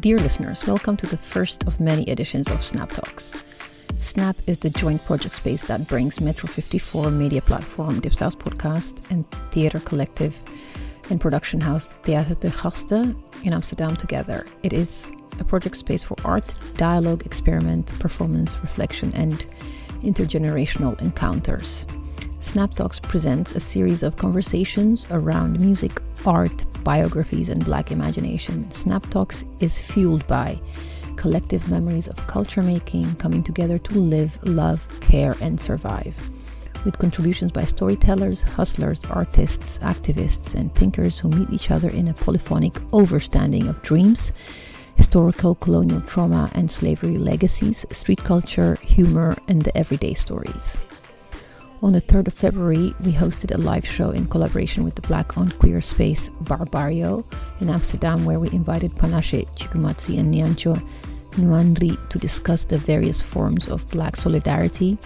Dear listeners, welcome to the first of many editions of Snap Talks. Snap is the joint project space that brings Metro 54 media platform Dipsaus podcast and theater collective and production house Theater de Gasten in Amsterdam together. It is a project space for art, dialogue, experiment, performance, reflection, and intergenerational encounters. Snap Talks presents a series of conversations around music, art, biographies, and black imagination. Snap Talks is fueled by collective memories of culture making coming together to live, love, care, and survive. With contributions by storytellers, hustlers, artists, activists, and thinkers who meet each other in a polyphonic overstanding of dreams, historical colonial trauma and slavery legacies, street culture, humor, and the everyday stories. On the 3rd of February, we hosted a live show in collaboration with the black owned queer space Barbario in Amsterdam, where we invited Panashe Chigumadzi and Nyancho Nwanri to discuss the various forms of black solidarity,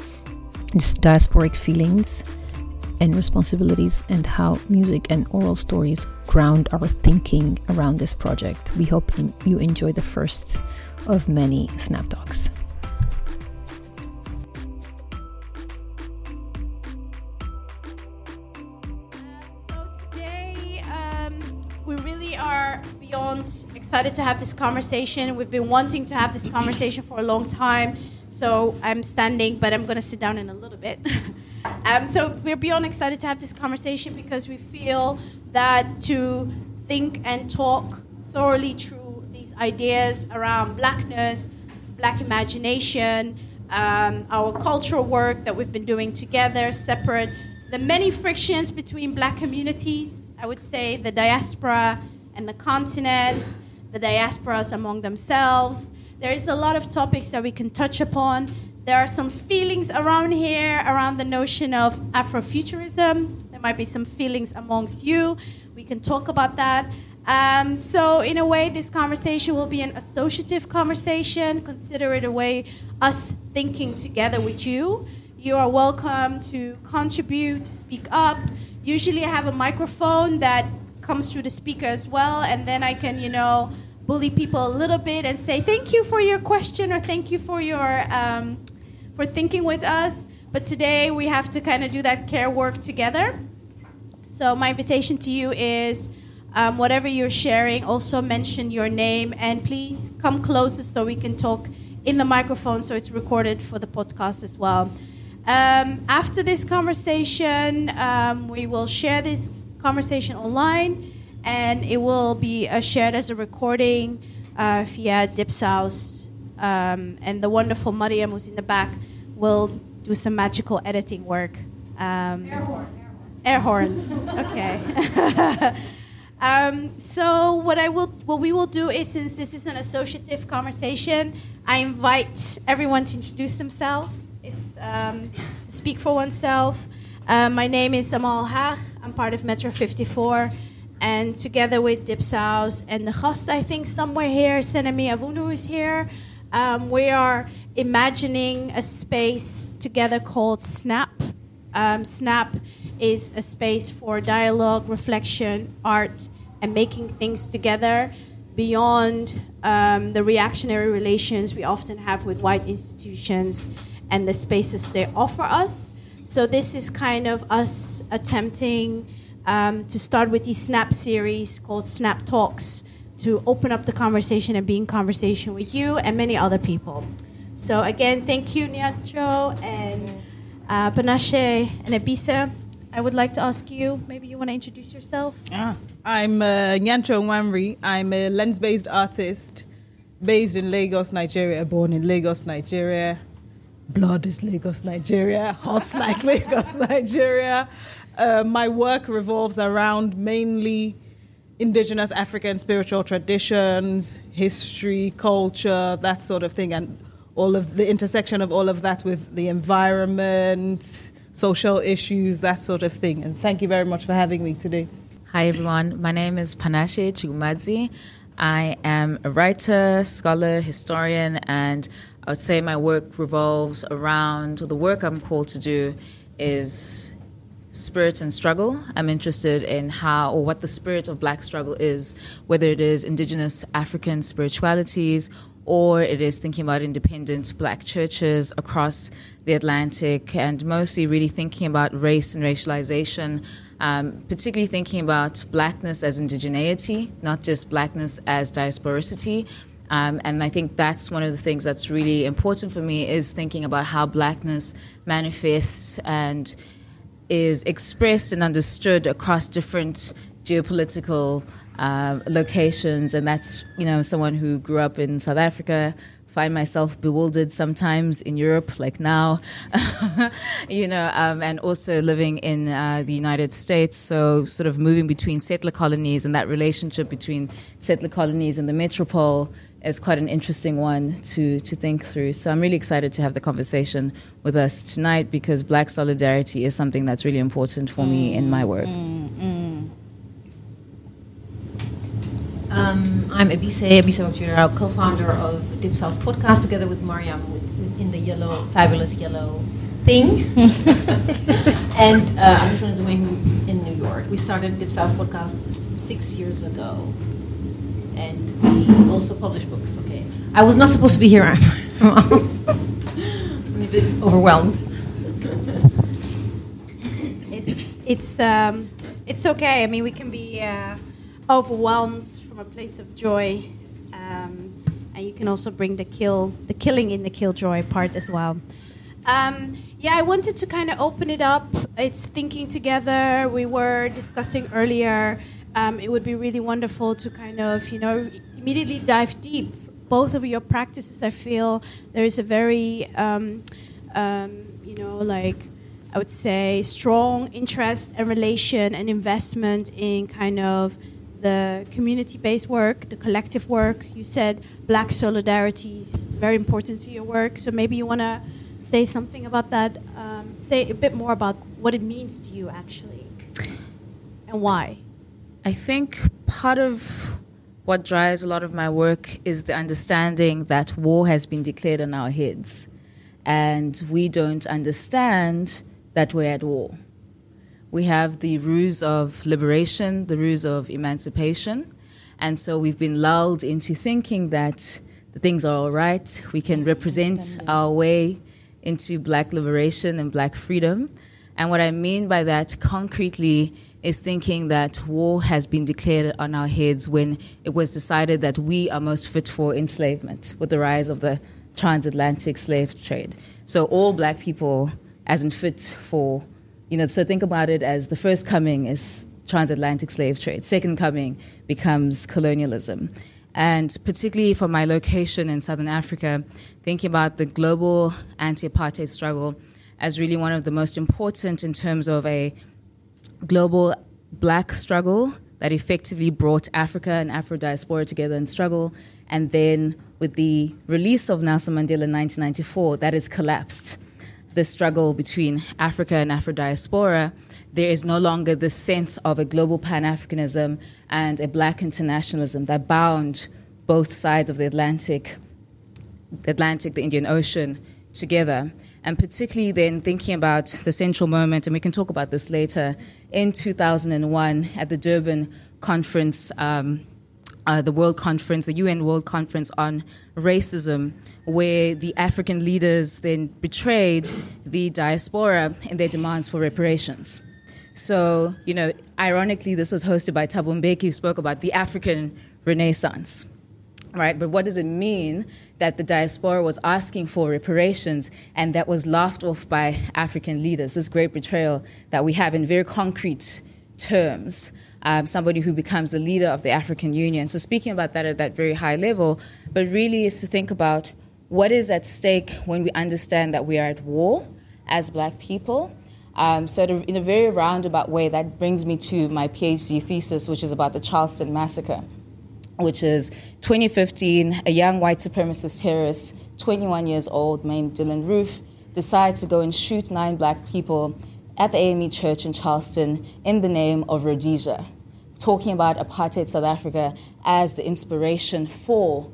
diasporic feelings, and responsibilities, and how music and oral stories ground our thinking around this project. We hope you enjoy the first of many Snap Talks. Excited to have this conversation. We've been wanting to have this conversation for a long time. So I'm standing, but I'm going to sit down in a little bit. um, so we're beyond excited to have this conversation because we feel that to think and talk thoroughly through these ideas around blackness, black imagination, um, our cultural work that we've been doing together, separate, the many frictions between black communities, I would say the diaspora and the continent, the diasporas among themselves. There is a lot of topics that we can touch upon. There are some feelings around here around the notion of Afrofuturism. There might be some feelings amongst you. We can talk about that. Um, so, in a way, this conversation will be an associative conversation. Consider it a way us thinking together with you. You are welcome to contribute, to speak up. Usually, I have a microphone that comes through the speaker as well, and then I can, you know, bully people a little bit and say thank you for your question or thank you for your um, for thinking with us. But today we have to kind of do that care work together. So my invitation to you is. Um, whatever you're sharing, also mention your name and please come closer so we can talk in the microphone so it's recorded for the podcast as well. Um, after this conversation, um, we will share this conversation online and it will be uh, shared as a recording uh, via Dipsaus. Um, and the wonderful Mariam, who's in the back, will do some magical editing work. Um, air, horn, air, horns. okay. um, so what I will, what we will do is, since this is an associative conversation, I invite everyone to introduce themselves. It's um, to speak for oneself. Uh, my name is Amal Alhaag. I'm part of Metro 54 and together with Dipsaus and the host, I think somewhere here, Senemi Avunu is here. Um, we are imagining a space together called Snap. Um, Snap is a space for dialogue, reflection, art, and making things together beyond um, the reactionary relations we often have with white institutions and the spaces they offer us. So, this is kind of us attempting um, to start with these Snap series called Snap Talks to open up the conversation and be in conversation with you and many other people. So again, thank you, Nyancho and uh, Panashe and Ebisa. I would like to ask you, maybe you want to introduce yourself? Ah, I'm uh, Nyancho Nwanri. I'm a lens-based artist based in Lagos, Nigeria, born in Lagos, Nigeria. Blood is Lagos, Nigeria. Hot like Lagos, Nigeria. Uh, my work revolves around mainly indigenous African spiritual traditions, history, culture, that sort of thing, and all of the intersection of all of that with the environment, social issues, that sort of thing. And thank you very much for having me today. Hi, everyone. My name is Panashe Chigumadzi. I am a writer, scholar, historian, and I would say my work revolves around the work I'm called to do is spirit and struggle. I'm interested in how or what the spirit of black struggle is, whether it is indigenous African spiritualities or it is thinking about independent black churches across the Atlantic, and mostly really thinking about race and racialization, um, particularly thinking about blackness as indigeneity, not just blackness as diasporicity. Um, and I think that's one of the things that's really important for me is thinking about how blackness manifests and is expressed and understood across different geopolitical uh, locations, and that's you know someone who grew up in South Africa. Find myself bewildered sometimes in Europe, like now, you know, um, and also living in uh, the United States. So, sort of moving between settler colonies and that relationship between settler colonies and the metropole is quite an interesting one to, to think through. So I'm really excited to have the conversation with us tonight because Black solidarity is something that's really important for mm, me in my work. Mm, mm. Um, I'm Ebise, Ebise Wakjira, co-founder of Dipsaus podcast together with Mariam in the yellow, fabulous yellow thing. and uh, I'm Shona Zoume, who's in New York. We started Dipsaus podcast six years ago and we also publish books. Okay, I was not supposed to be here. I'm, a bit overwhelmed. It's it's um, it's okay. I mean, we can be uh, overwhelmed from a place of joy, um, and you can also bring the kill, the killing in the killjoy part as well. Um, yeah, I wanted to kind of open it up. It's thinking together. We were discussing earlier um, it would be really wonderful to kind of, you know, immediately dive deep. Both of your practices, I feel there is a very, um, um, you know, like I would say, strong interest and relation and investment in kind of the community-based work, the collective work. You said black solidarity is very important to your work, so maybe you want to say something about that. Um, say a bit more about what it means to you, actually, and why. I think part of what drives a lot of my work is the understanding that war has been declared on our heads, and we don't understand that we're at war. We have the ruse of liberation, the ruse of emancipation, and so we've been lulled into thinking that the things are all right. We can represent our way into black liberation and black freedom. And what I mean by that concretely is thinking that war has been declared on our heads when it was decided that we are most fit for enslavement with the rise of the transatlantic slave trade. So all black people in fit for, you know, so think about it as the first coming is transatlantic slave trade, second coming becomes colonialism. And particularly for my location in Southern Africa, thinking about the global anti apartheid struggle as really one of the most important in terms of a global black struggle that effectively brought Africa and Afro diaspora together in struggle. And then with the release of Nelson Mandela in 1994, that has collapsed. The struggle between Africa and Afro diaspora, there is no longer the sense of a global Pan Africanism and a black internationalism that bound both sides of the Atlantic, the Atlantic, the Indian Ocean together and particularly then thinking about the central moment, and we can talk about this later, in 2001 at the Durban conference, um, uh, the World Conference, the UN World Conference on Racism, where the African leaders then betrayed the diaspora in their demands for reparations. So, you know, ironically, this was hosted by Thabo Mbeki, who spoke about the African Renaissance right? But what does it mean that the diaspora was asking for reparations and that was laughed off by African leaders? This great betrayal that we have in very concrete terms. Um, somebody who becomes the leader of the African Union. So, speaking about that at that very high level, but really is to think about what is at stake when we understand that we are at war as black people. Um, so, in a very roundabout way, that brings me to my PhD thesis, which is about the Charleston Massacre which is 2015, a young white supremacist terrorist, 21 years old, named Dylann Roof, decides to go and shoot nine black people at the AME church in Charleston in the name of Rhodesia, talking about apartheid South Africa as the inspiration for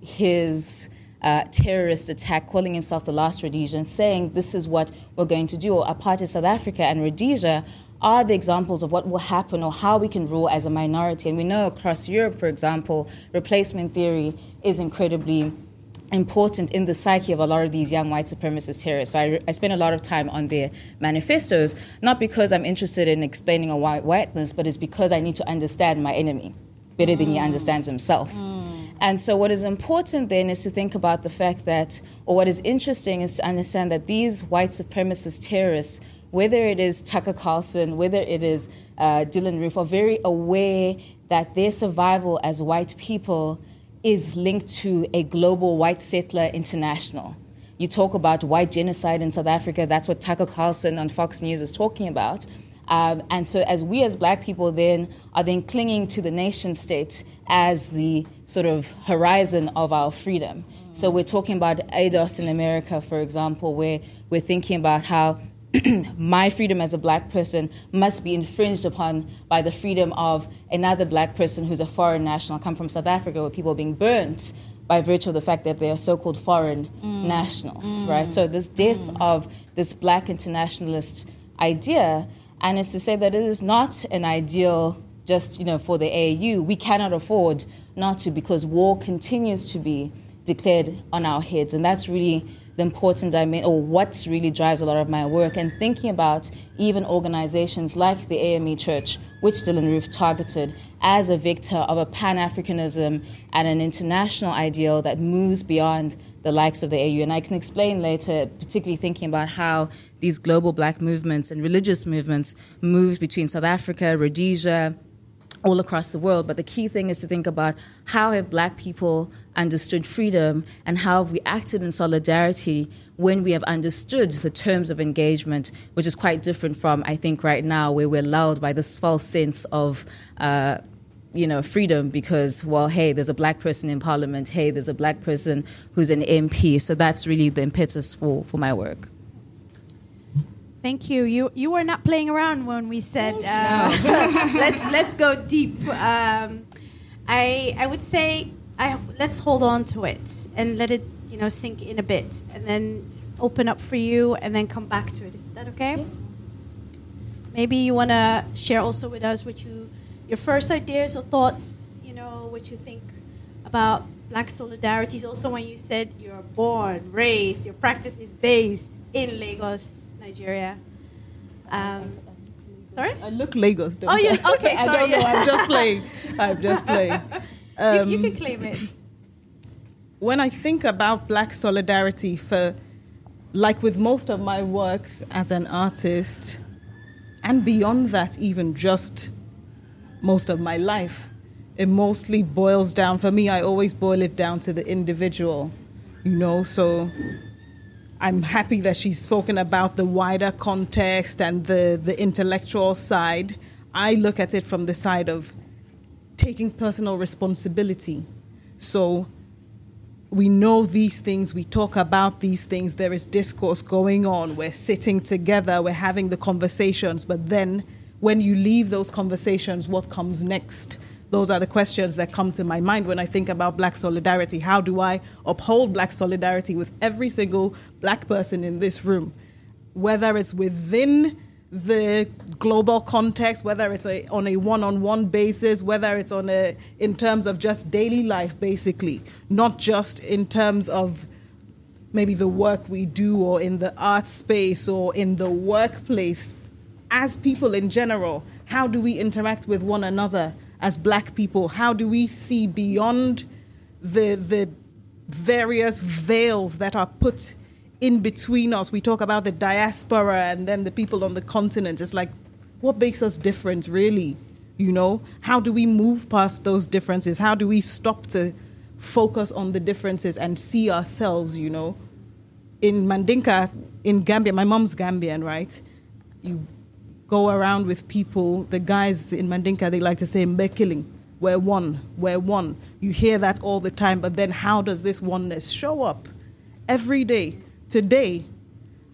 his uh, terrorist attack, calling himself the last Rhodesian, saying this is what we're going to do. Or apartheid South Africa and Rhodesia are the examples of what will happen or how we can rule as a minority. And we know across Europe, for example, replacement theory is incredibly important in the psyche of a lot of these young white supremacist terrorists. So I, I spend a lot of time on their manifestos, not because I'm interested in explaining a white whiteness, but it's because I need to understand my enemy better mm. than he understands himself. Mm. And so, what is important then is to think about the fact that, or what is interesting is to understand that these white supremacist terrorists, whether it is Tucker Carlson, whether it is uh, Dylann Roof, are very aware that their survival as white people is linked to a global white settler international. You talk about white genocide in South Africa, that's what Tucker Carlson on Fox News is talking about. Um, and so, as we as black people then are then clinging to the nation state as the sort of horizon of our freedom. So, we're talking about ADOS in America, for example, where we're thinking about how my freedom as a black person must be infringed upon by the freedom of another black person who's a foreign national. I come from South Africa where people are being burnt by virtue of the fact that they are so called foreign mm. nationals, mm. right? So, this death mm. of this black internationalist idea, and it's to say that it is not an ideal just you know for the AU. We cannot afford not to because war continues to be declared on our heads, and that's really the important dimension, or what really drives a lot of my work, and thinking about even organizations like the AME Church, which Dylann Roof targeted as a victor of a Pan Africanism and an international ideal that moves beyond the likes of the AU. And I can explain later, particularly thinking about how these global black movements and religious movements moved between South Africa, Rhodesia, all across the world. But the key thing is to think about how have black people understood freedom and how have we acted in solidarity when we have understood the terms of engagement, which is quite different from, I think, right now, where we're lulled by this false sense of. Uh, you know, freedom because, well, hey, there's a black person in parliament. Hey, there's a black person who's an MP. So that's really the impetus for, for my work. Thank you. You you were not playing around when we said uh, no. let's let's go deep. Um, I I would say I let's hold on to it and let it you know sink in a bit, and then open up for you, and then come back to it. Is that okay? Yeah. Maybe you want to share also with us what you your first ideas or thoughts. You know what you think about Black solidarity. solidarities. Also, when you said you're born, raised, your practice is based in Lagos. Nigeria. Um, sorry? I look Lagos. Don't oh, yeah. Okay, I sorry. don't know. I'm just playing. I'm just playing. Um, you, you, can claim it. When I think about Black solidarity, for like with most of my work as an artist, and beyond that, even just most of my life, it mostly boils down for me. I always boil it down to the individual, you know. So I'm happy that she's spoken about the wider context and the, the intellectual side. I look at it from the side of taking personal responsibility. So we know these things, we talk about these things, there is discourse going on, we're sitting together, we're having the conversations, but then when you leave those conversations, what comes next? Those are the questions that come to my mind when I think about black solidarity. How do I uphold black solidarity with every single black person in this room? Whether it's within the global context, whether it's a, on a one-on-one basis, whether it's on a in terms of just daily life, basically, not just in terms of maybe the work we do or in the art space or in the workplace. As people in general, how do we interact with one another? As black people? How do we see beyond the, the various veils that are put in between us? We talk about the diaspora and then the people on the continent. It's like, what makes us different, really? You know, how do we move past those differences? How do we stop to focus on the differences and see ourselves, you know? In Mandinka, in Gambia, my mom's Gambian, right? You go around with people, the guys in Mandinka, they like to say, Mbe killing. We're one, we're one. You hear that all the time, but then how does this oneness show up every day? Today,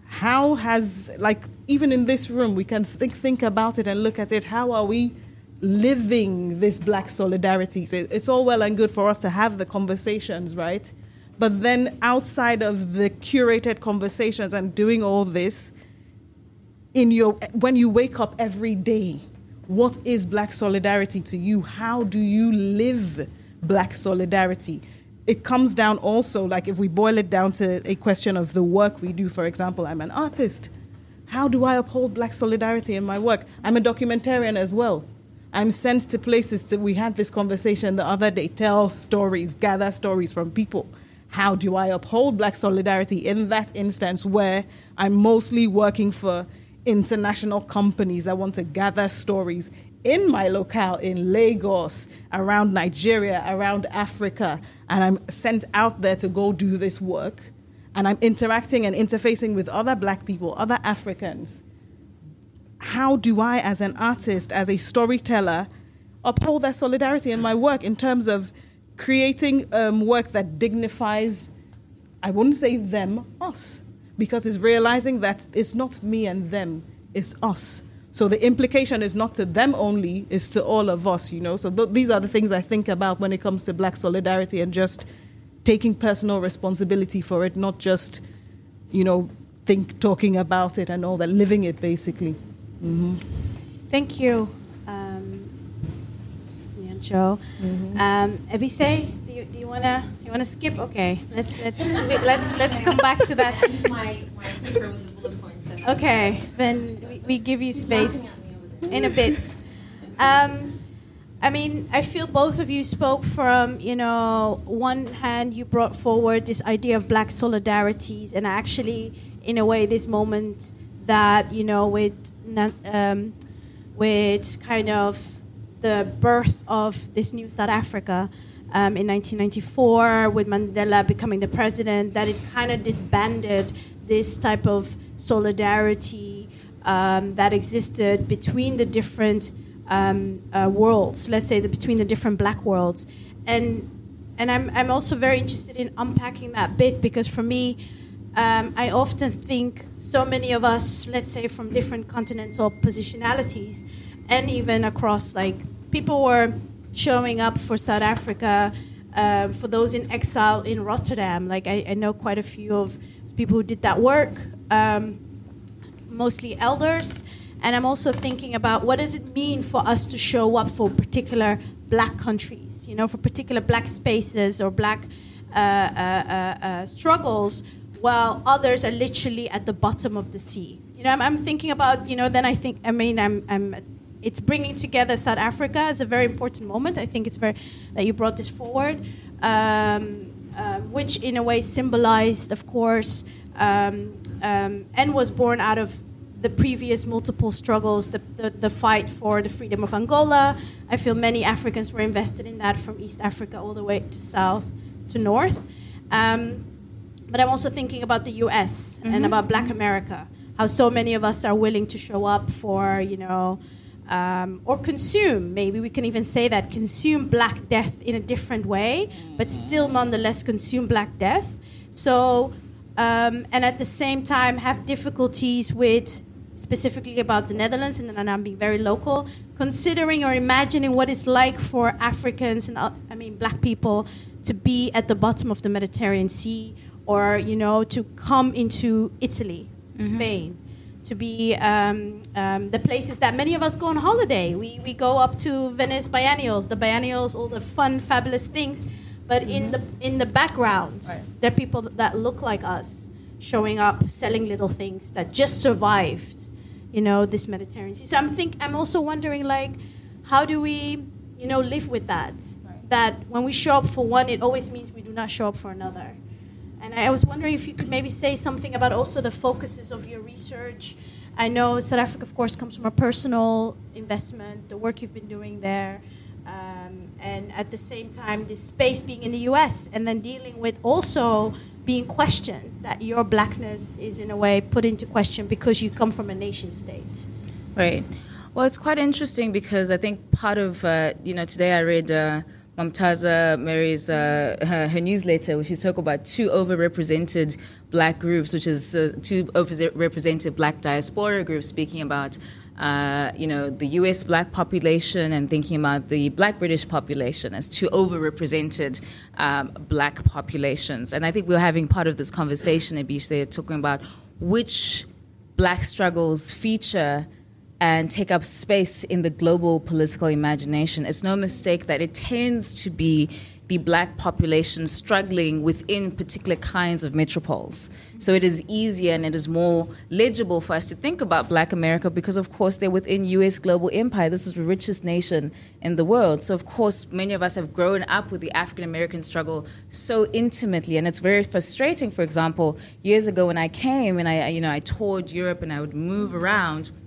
how has, like, even in this room, we can think, think about it and look at it. How are we living this black solidarity? So it's all well and good for us to have the conversations, right? But then outside of the curated conversations and doing all this, in your when you wake up every day, what is black solidarity to you? How do you live black solidarity? It comes down also, like if we boil it down to a question of the work we do, for example, I'm an artist. How do I uphold black solidarity in my work? I'm a documentarian as well. I'm sent to places to, we had this conversation the other day, tell stories, gather stories from people. How do I uphold black solidarity in that instance where I'm mostly working for international companies that want to gather stories in my locale in Lagos, around Nigeria, around Africa, and I'm sent out there to go do this work, and I'm interacting and interfacing with other black people, other Africans. How do I, as an artist, as a storyteller, uphold that solidarity in my work in terms of creating um, work that dignifies, I wouldn't say them, us? Because it's realizing that it's not me and them, it's us. So the implication is not to them only, it's to all of us, you know. So th- these are the things I think about when it comes to black solidarity and just taking personal responsibility for it, not just, you know, think talking about it and all that, living it basically. Mm-hmm. Thank you, um, Nyancho. Mm-hmm. Um, Ebise, wanna you wanna skip? Okay, let's let's let's let's come back to that. my, my paper with the bullet points. Okay, then we, we give you space in a bit. Um, I mean, I feel both of you spoke from, you know, one hand you brought forward this idea of black solidarities, and actually, in a way, this moment that you know, with um, with kind of the birth of this new South Africa um, in 1994, with Mandela becoming the president, that it kind of disbanded this type of solidarity um, that existed between the different um, uh, worlds, let's say the, between the different black worlds. And, and I'm, I'm also very interested in unpacking that bit because for me, um, I often think so many of us, let's say from different continental positionalities, and even across like people were showing up for South Africa, uh, for those in exile in Rotterdam. Like I, I, know quite a few of people who did that work, um, mostly elders. And I'm also thinking about what does it mean for us to show up for particular black countries, you know, for particular black spaces or black uh, uh, uh, uh struggles while others are literally at the bottom of the sea. You know, I'm, I'm, thinking about, you know, then I think, I mean, I'm, I'm, it's bringing together South Africa as a very important moment. I think it's very, that you brought this forward, um, uh, which in a way symbolized, of course, um, um, and was born out of the previous multiple struggles, the, the, the, fight for the freedom of Angola. I feel many Africans were invested in that from East Africa all the way to South to North. Um, but I'm also thinking about the US mm-hmm. and about Black America, how so many of us are willing to show up for, you know, um, or consume, maybe we can even say that, consume Black death in a different way, but still nonetheless consume Black death. So, um, and at the same time have difficulties with specifically about the Netherlands, and then I'm being very local, considering or imagining what it's like for Africans and uh, I mean black people to be at the bottom of the Mediterranean Sea or you know to come into Italy, mm-hmm. Spain, to be um, um, the places that many of us go on holiday. We we go up to Venice biennials, the biennials, all the fun, fabulous things, but mm-hmm. in the in the background, right. there are people that look like us showing up, selling little things that just survived, you know, this Mediterranean sea. So I'm think I'm also wondering like, how do we, you know, live with that? Right. That when we show up for one, it always means we do not show up for another. And I was wondering if you could maybe say something about also the focuses of your research. I know South Africa, of course, comes from a personal investment, the work you've been doing there, um, and at the same time, this space being in the US, and then dealing with also being questioned, that your blackness is in a way put into question because you come from a nation state. Right. Well, it's quite interesting because I think part of, uh, you know, today I read. Uh, Momtaza Mehri's uh, her, her, newsletter, where she talked about two overrepresented black groups, which is uh, two overrepresented black diaspora groups, speaking about uh, you know, the U.S. black population and thinking about the black British population as two overrepresented um, black populations. And I think we're having part of this conversation, Abish, they're talking about which black struggles feature and take up space in the global political imagination. It's no mistake that it tends to be the black population struggling within particular kinds of metropoles. So it is easier and it is more legible for us to think about black America because, of course, they're within US global empire. This is the richest nation in the world. So, of course, many of us have grown up with the African American struggle so intimately. And it's very frustrating, for example, years ago when I came and I, you know, I toured Europe and I would move around –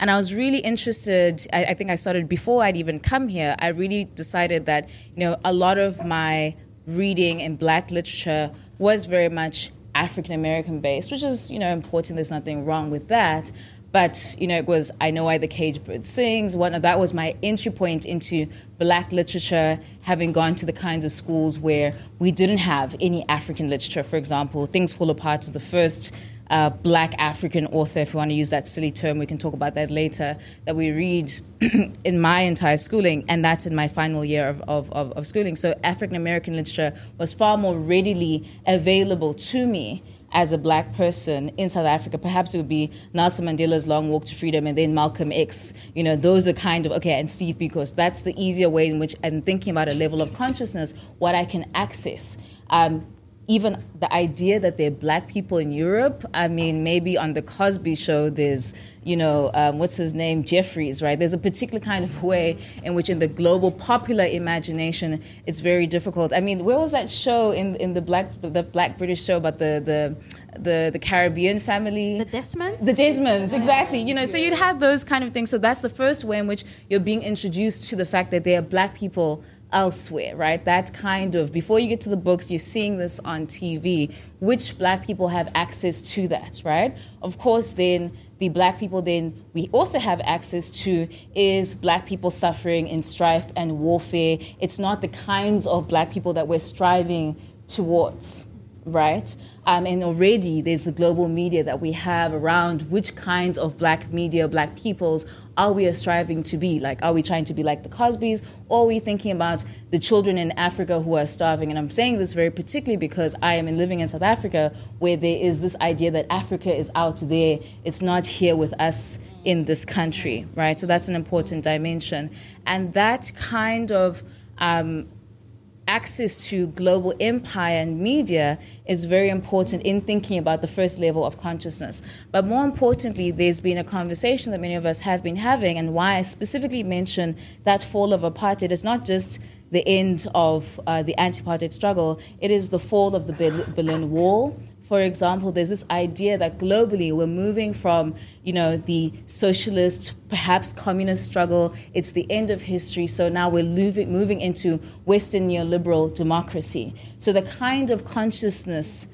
and I was really interested. I, I, think I started before I'd even come here. I really decided that you know a lot of my reading in Black literature was very much African American based, which is you know important. There's nothing wrong with that. But you know, it was I know why the cage bird sings. One of that was my entry point into Black literature, having gone to the kinds of schools where we didn't have any African literature. For example, Things Fall Apart is the first uh, black African author, if we want to use that silly term, we can talk about that later, that we read in my entire schooling, and that's in my final year of, of, of, of schooling. So African American literature was far more readily available to me as a black person in South Africa. Perhaps it would be Nelson Mandela's Long Walk to Freedom and then Malcolm X. You know, those are kind of, okay, and Steve Biko's. That's the easier way in which I'm thinking about a level of consciousness, what I can access. Um, even the idea that there are black people in Europe, I mean, maybe on the Cosby show, there's, you know, um, what's his name, Jeffries, right? There's a particular kind of way in which, in the global popular imagination, it's very difficult. I mean, where was that show in in the black the black British show about the the the, the Caribbean family. The Desmonds? The Desmonds, exactly. You know, so you'd have those kind of things. So that's the first way in which you're being introduced to the fact that there are black people elsewhere, right? That kind of, before you get to the books, you're seeing this on TV. Which black people have access to that, right? Of course, then the black people then we also have access to is black people suffering in strife and warfare. It's not the kinds of black people that we're striving towards, right? Um, and already there's the global media that we have around which kinds of black media, black peoples are we striving to be? Like, are we trying to be like the Cosbys? Or are we thinking about the children in Africa who are starving? And I'm saying this very particularly because I am living in South Africa where there is this idea that Africa is out there, it's not here with us in this country, right? So that's an important dimension. And that kind of um, access to global empire and media is very important in thinking about the first level of consciousness. But more importantly, there's been a conversation that many of us have been having, and why I specifically mention that fall of apartheid is not just the end of uh, the anti apartheid struggle, it is the fall of the Berlin Wall for example, there's this idea that globally we're moving from, you know, the socialist, perhaps communist struggle. It's the end of history. So now we're moving, moving into Western neoliberal democracy. So the kind of consciousness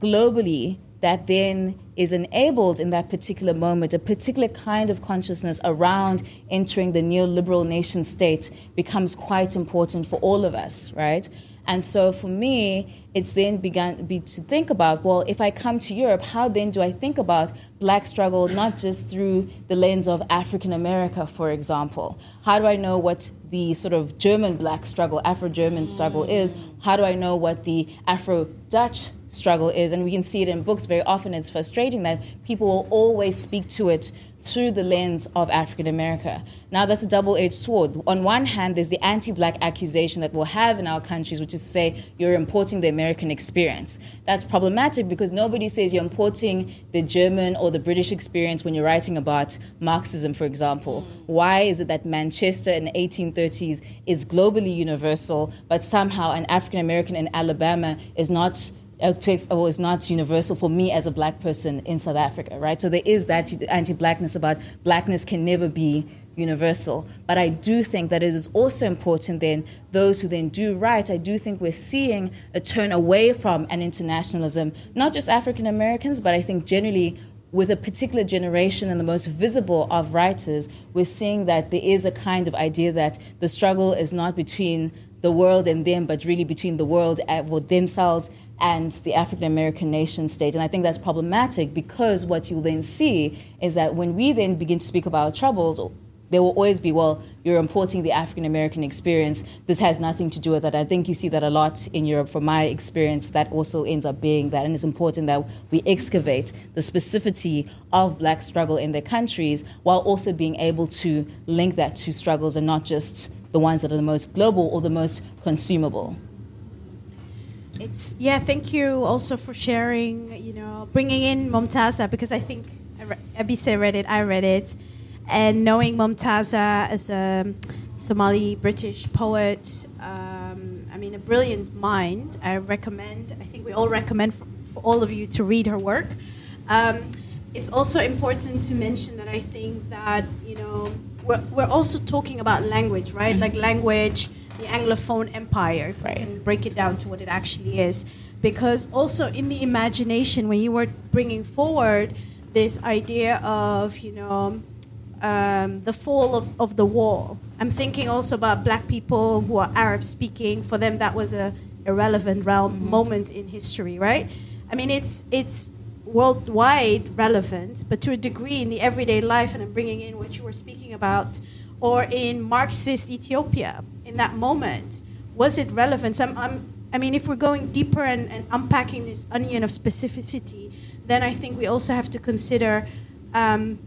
globally that then is enabled in that particular moment, a particular kind of consciousness around entering the neoliberal nation state becomes quite important for all of us, right? And so for me, it's then begun be to think about, well, if I come to Europe, how then do I think about black struggle not just through the lens of African America, for example? How do I know what the sort of German black struggle, Afro-German struggle mm. is? How do I know what the Afro-Dutch struggle is? And we can see it in books very often. It's frustrating that people will always speak to it through the lens of African America. Now, that's a double edged sword. On one hand, there's the anti black accusation that we'll have in our countries, which is to say you're importing the American experience. That's problematic because nobody says you're importing the German or the British experience when you're writing about Marxism, for example. Why is it that Manchester in the 1830s is globally universal, but somehow an African American in Alabama is not? Or oh, is not universal for me as a black person in South Africa, right? So there is that anti-blackness about blackness can never be universal. But I do think that it is also important then, those who then do right, I do think we're seeing a turn away from an internationalism, not just African Americans, but I think generally with a particular generation and the most visible of writers, we're seeing that there is a kind of idea that the struggle is not between the world and them, but really between the world and well, themselves and the African American nation state. And I think that's problematic because what you then see is that when we then begin to speak about troubles, there will always be, well, you're importing the African American experience. This has nothing to do with that. I think you see that a lot in Europe. From my experience, that also ends up being that. And it's important that we excavate the specificity of black struggle in their countries while also being able to link that to struggles and not just the ones that are the most global or the most consumable. It's yeah. Thank you also for sharing. You know, bringing in Momtaza because I think Abise read it. I read it and knowing Momtaza as a Somali British poet, um, I mean, a brilliant mind. I recommend, I think we all recommend for, for all of you to read her work. Um, it's also important to mention that I think that, you know, we're, we're also talking about language, right? Mm-hmm. Like language, the Anglophone empire, if right. we can break it down to what it actually is. Because also in the imagination, when you were bringing forward this idea of, you know, um, the fall of, of the wall. I'm thinking also about black people who are Arab speaking. For them, that was a irrelevant realm mm-hmm. moment in history, right? I mean, it's it's worldwide relevant, but to a degree in the everyday life. And I'm bringing in what you were speaking about, or in Marxist Ethiopia in that moment, was it relevant? I'm, I'm, i mean, if we're going deeper and, and, unpacking this onion of specificity, then I think we also have to consider. Um,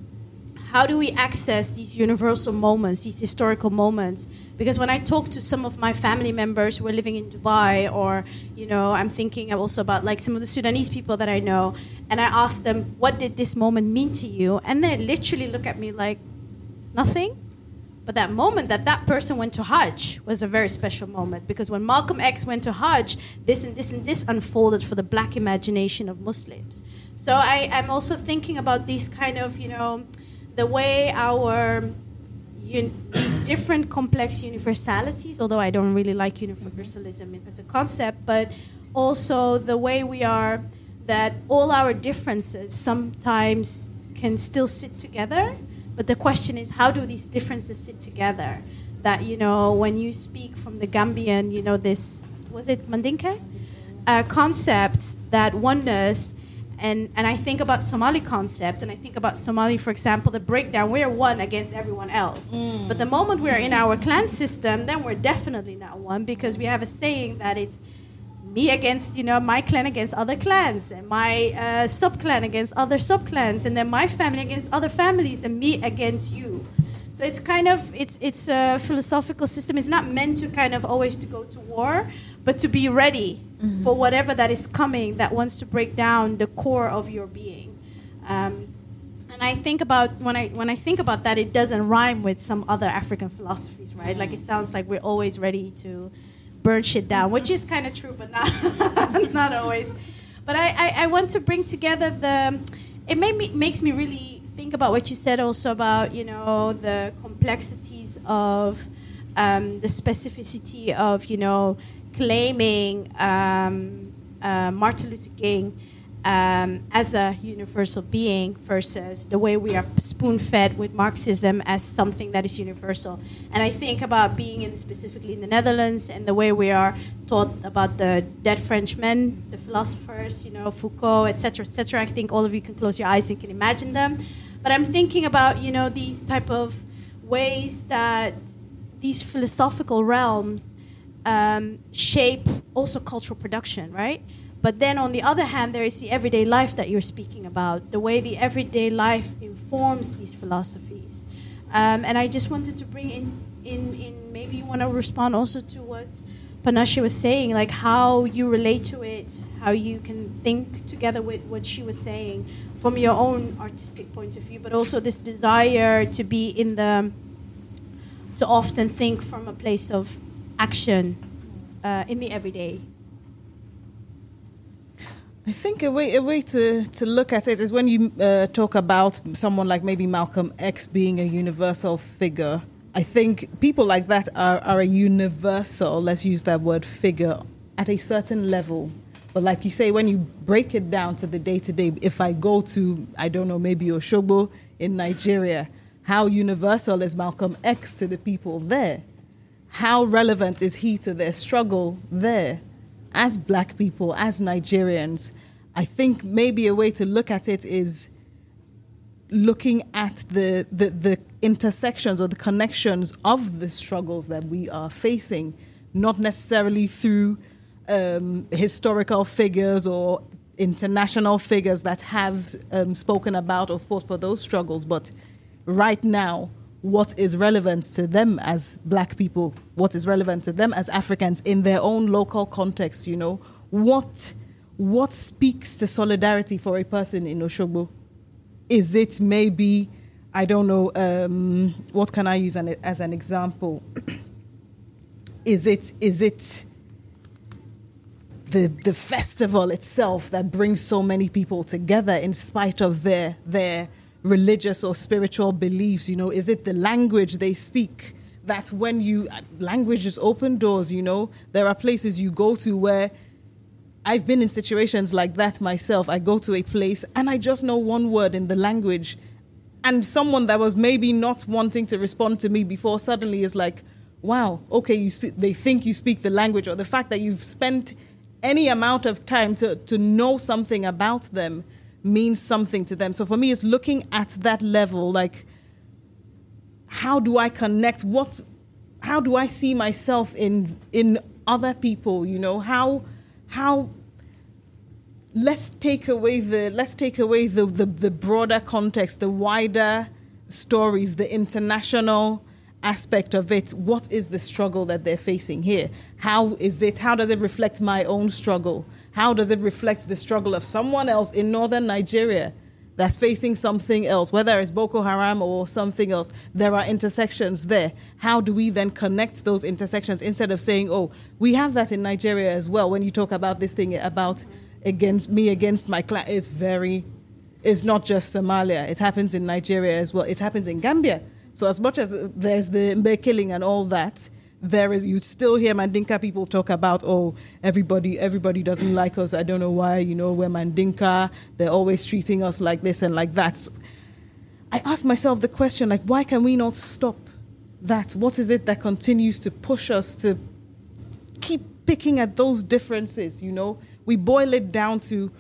how do we access these universal moments, these historical moments? Because when I talk to some of my family members who are living in Dubai, or you know, I'm thinking also about like some of the Sudanese people that I know, and I ask them, "What did this moment mean to you?" And they literally look at me like, "Nothing." But that moment that that person went to Hajj was a very special moment because when Malcolm X went to Hajj, this and this and this unfolded for the black imagination of Muslims. So I, I'm also thinking about these kind of, you know, the way our these different complex universalities, although I don't really like universalism as a concept, but also the way we are that all our differences sometimes can still sit together. But the question is, how do these differences sit together? That, you know, when you speak from the Gambian, you know, this, was it Mandinka? Uh, concept that oneness and and I think about Somali concept, and I think about Somali, for example, the breakdown. We're one against everyone else. Mm. But the moment we're in our clan system, then we're definitely not one because we have a saying that it's me against you know my clan against other clans, and my uh, sub clan against other sub clans, and then my family against other families, and me against you. So it's kind of it's it's a philosophical system. It's not meant to kind of always to go to war, but to be ready mm-hmm. for whatever that is coming that wants to break down the core of your being. Um, and I think about when I when I think about that, it doesn't rhyme with some other African philosophies, right? Like it sounds like we're always ready to burn shit down, which is kind of true, but not not always. But I, I, I, want to bring together the. It made me makes me really think about what you said also about you know the complexities of um, the specificity of you know claiming um, uh, Martin Luther King um, as a universal being versus the way we are spoon fed with Marxism as something that is universal. And I think about being in specifically in the Netherlands and the way we are taught about the dead Frenchmen, the philosophers, you know, Foucault, etc., etc. I think all of you can close your eyes and can imagine them. But I'm thinking about you know these type of ways that these philosophical realms um, shape also cultural production, right? But then on the other hand, there is the everyday life that you're speaking about, the way the everyday life informs these philosophies. Um, and I just wanted to bring in, in, in maybe you want to respond also to what Panashe was saying, like how you relate to it, how you can think together with what she was saying from your own artistic point of view, but also this desire to be in the, to often think from a place of action uh, in the everyday? I think a way a way to, to look at it is when you uh, talk about someone like maybe Malcolm X being a universal figure. I think people like that are, are a universal, let's use that word, figure at a certain level. But like you say, when you break it down to the day to day, if I go to, I don't know, maybe Oshogbo in Nigeria, how universal is Malcolm X to the people there? How relevant is he to their struggle there? As black people, as Nigerians, I think maybe a way to look at it is looking at the, the, the intersections or the connections of the struggles that we are facing, not necessarily through um, historical figures or international figures that have um, spoken about or fought for those struggles, but right now, what is relevant to them as black people, what is relevant to them as Africans in their own local context, you know, what what speaks to solidarity for a person in Oshogbo? Is it maybe, I don't know, um, what can I use an, as an example? is it is it the the festival itself that brings so many people together in spite of their their religious or spiritual beliefs you know is it the language they speak that when you languages open doors you know there are places you go to where I've been in situations like that myself. I go to a place and I just know one word in the language. And someone that was maybe not wanting to respond to me before suddenly is like, wow, okay, you speak, they think you speak the language, or the fact that you've spent any amount of time to, to know something about them means something to them. So for me, it's looking at that level, like, how do I connect? What, how do I see myself in in other people? You know, how how let's take away the let's take away the, the, the broader context, the wider stories, the international aspect of it. What is the struggle that they're facing here? How is it? How does it reflect my own struggle? How does it reflect the struggle of someone else in northern Nigeria that's facing something else, whether it's Boko Haram or something else? There are intersections there. How do we then connect those intersections instead of saying, oh, we have that in Nigeria as well? When you talk about this thing about against me against my clan it's very it's not just Somalia. It happens in Nigeria as well. It happens in Gambia. So as much as there's the Mbe killing and all that, there is you still hear Mandinka people talk about oh everybody everybody doesn't like us. I don't know why. You know we're Mandinka. They're always treating us like this and like that. So I ask myself the question like why can we not stop that? What is it that continues to push us to keep picking at those differences? You know we boil it down to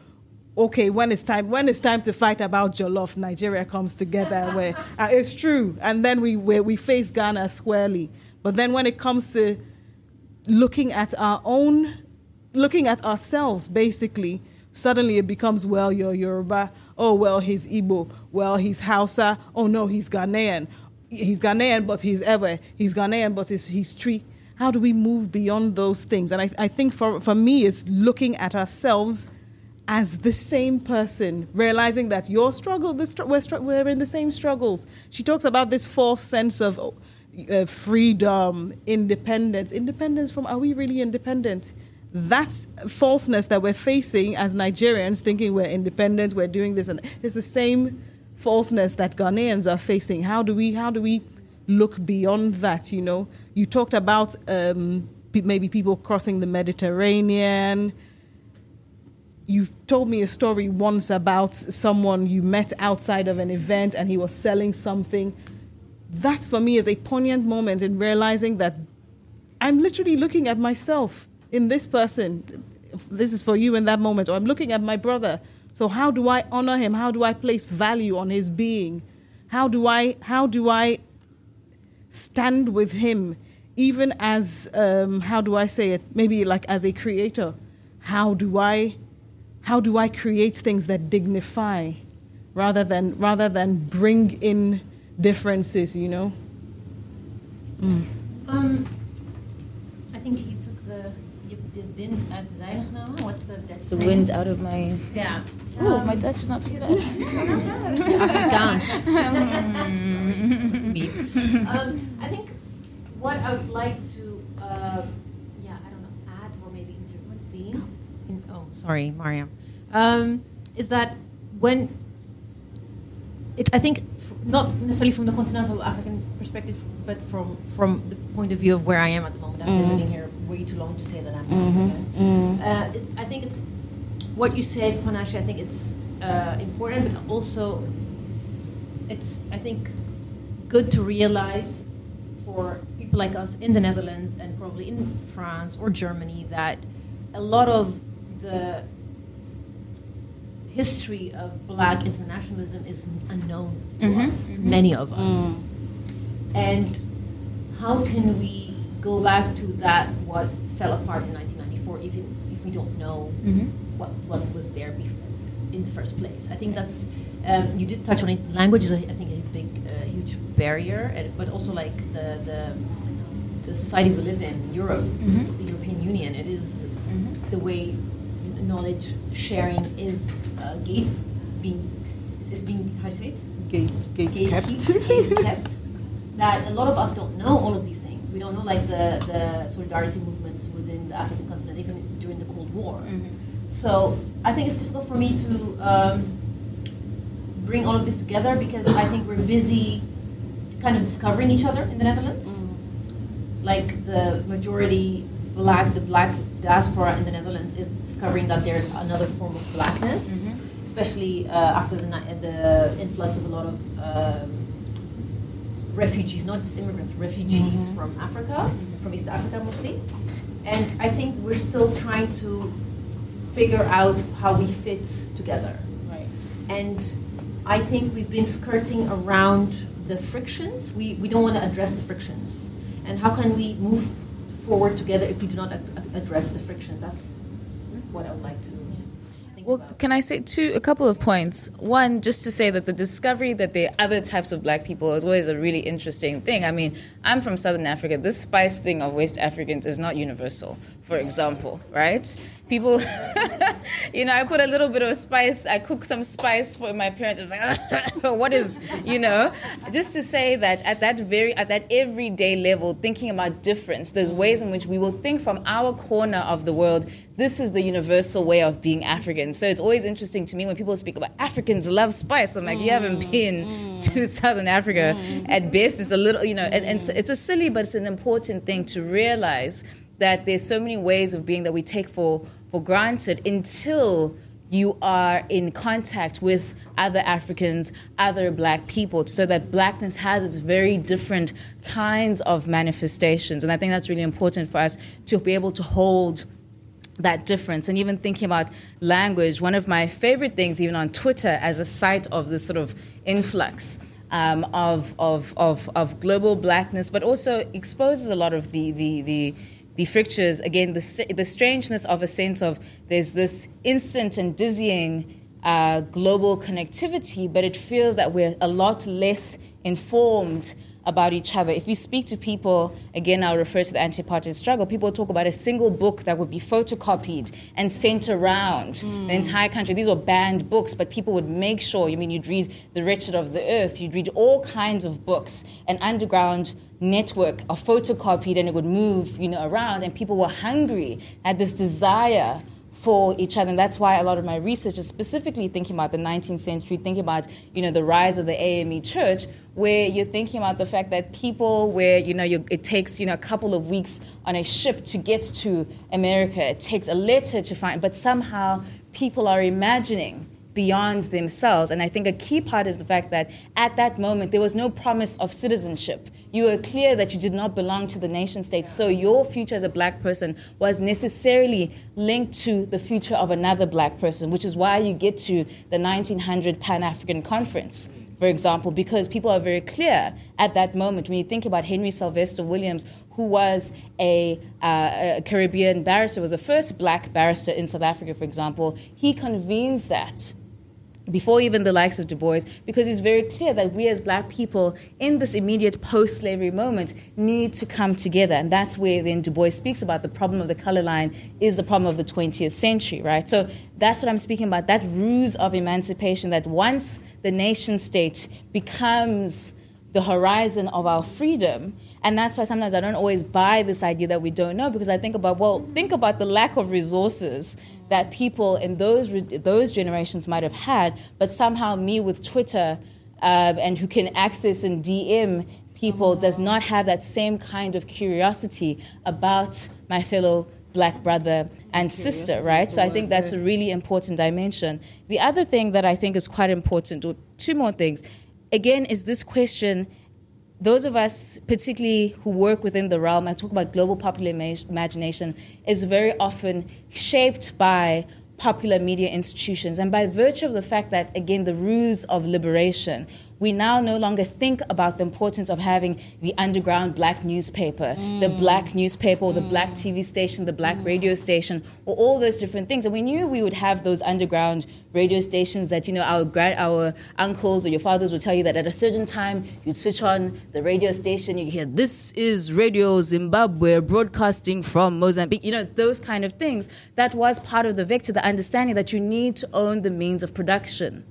okay when it's time when it's time to fight about jollof nigeria comes together where uh, it's true and then we we face ghana squarely but then when it comes to looking at our own looking at ourselves basically suddenly it becomes well you're yoruba. Oh well he's igbo. Well he's hausa. Oh no he's ghanaian. He's ghanaian but he's ever he's ghanaian but he's, he's tree how do we move beyond those things? And I, I think for, for me, it's looking at ourselves as the same person, realizing that your struggle, we're, we're in the same struggles. She talks about this false sense of uh, freedom, independence. Independence from, are we really independent? That's falseness that we're facing as Nigerians, thinking we're independent, we're doing this, and it's the same falseness that Ghanaians are facing. How do we, how do we look beyond that, you know? You talked about um, maybe people crossing the Mediterranean. You told me a story once about someone you met outside of an event and he was selling something. That for me is a poignant moment in realizing that I'm literally looking at myself in this person. This is for you in that moment. Or I'm looking at my brother. So how do I honor him? How do I place value on his being? How do I how do I stand with him even as um, how do I say it? Maybe like as a creator, how do I how do I create things that dignify rather than rather than bring in differences? You know. Mm. Um, I think you took the you, the wind uit de zeilen genomen. What's the Dutch? The wind out of my. Yeah. Oh, um, my Dutch is not too bad. Afrikaans. um, I think what I would like to, uh, yeah, I don't know, add or maybe intervene. In, oh, sorry, Mariam. Um, is that when it, I think, not necessarily from the continental African perspective, but from from the point of view of where I am at the moment. I've been mm-hmm. living here way too long to say that I'm mm-hmm. African. Mm-hmm. Uh, I think it's what you said, Panashe, I think it's uh, important, but also it's, I think, good to realize for people like us in the Netherlands and probably in France or Germany that a lot of the history of black internationalism is unknown to Mhm, us, to mhm. many of us. And how can we go back to that, what fell apart in 1994, even if we don't know Mhm. what, what was there before, in the first place? I think that's, um, you did touch on it, language is, a, I think, a big, uh, huge barrier, but also like the, the, the society we live in, Europe, Mhm. the European Union, it is Mhm. the way knowledge sharing is uh, gate being, it's being, how do you say it? Gate, gate gate kept. gate kept. That a lot of us don't know all of these things. We don't know like the, the solidarity movements within the African continent, even during the Cold War. Mhm. So I think it's difficult for me to um, bring all of this together because I think we're busy kind of discovering each other in the Netherlands. Like the majority black, the black diaspora in the Netherlands is discovering that there's another form of blackness, Mhm. Especially uh, after the, the influx of a lot of um, refugees, not just immigrants, refugees from Africa, from East Africa mostly. And I think we're still trying to figure out how we fit together. Right. And I think we've been skirting around the frictions. We, we don't want to address the frictions. And how can we move forward together if we do not a- address the frictions? That's what I would like to Well, can I say two, a couple of points? One, just to say that the discovery that there are other types of black people is always a really interesting thing. I mean, I'm from Southern Africa. This spice thing of West Africans is not universal, for example, right? People, you know, I put a little bit of spice, I cook some spice for my parents. It's like, what is, you know? Just to say that at that very, at that everyday level, thinking about difference, there's ways in which we will think from our corner of the world, this is the universal way of being African. So it's always interesting to me when people speak about Africans love spice. I'm like, you haven't mm, been mm. to Southern Africa. Mm. At best, it's a little, you know, and, and it's, it's a silly, but it's an important thing to realize that there's so many ways of being that we take for, for granted until you are in contact with other Africans, other black people, so that blackness has its very different kinds of manifestations. And I think that's really important for us to be able to hold that difference. And even thinking about language, one of my favorite things, even on Twitter, as a site of this sort of influx. Um, of, of, of, of global blackness, but also exposes a lot of the, the, the, the frictures, again, the, the strangeness of a sense of there's this instant and dizzying uh, global connectivity, but it feels that we're a lot less informed about each other. If you speak to people, again, I'll refer to the anti apartheid struggle, people talk about a single book that would be photocopied and sent around the hmm. entire country. These were banned books, but people would make sure, I mean, you'd read The Wretched of the Earth, you'd read all kinds of books, an underground network of photocopied, and it would move, you know, around, and people were hungry, had this desire for each other. And that's why a lot of my research is specifically thinking about the 19th century, thinking about, you know, the rise of the AME church, where you're thinking about the fact that people where, you know, you, it takes, you know, a couple of weeks on a ship to get to America. It takes a letter to find, but somehow people are imagining beyond themselves. And I think a key part is the fact that at that moment there was no promise of citizenship. You were clear that you did not belong to the nation state. So your future as a black person was necessarily linked to the future of another black person, which is why you get to the 1900 Pan African Conference. For example, because people are very clear at that moment. When you think about Henry Sylvester Williams, who was a, uh, a Caribbean barrister, was the first black barrister in South Africa, for example, he convenes that before even the likes of Du Bois, because it's very clear that we as black people in this immediate post slavery moment need to come together. And that's where then Du Bois speaks about the problem of the color line is the problem of the 20th century, right? So that's what I'm speaking about that ruse of emancipation that once the nation state becomes the horizon of our freedom. And that's why sometimes I don't always buy this idea that we don't know because I think about, well, think about the lack of resources that people in those, those generations might have had, but somehow me with Twitter uh, and who can access and DM people does not have that same kind of curiosity about my fellow black brother and sister, right? So I think that's a really important dimension. The other thing that I think is quite important, or two more things, again, is this question. Those of us, particularly who work within the realm, I talk about global popular imagination, is very often shaped by popular media institutions. And by virtue of the fact that, again, the ruse of liberation, we now no longer think about the importance of having the underground black newspaper, mm. the black newspaper, or the mm. black TV station, the black mm. radio station, or all those different things. And we knew we would have those underground radio stations that you know our grand, our uncles or your fathers would tell you that at a certain time you'd switch on the radio station, you'd hear this is Radio Zimbabwe broadcasting from Mozambique. You know those kind of things. That was part of the vector, the understanding that you need to own the means of production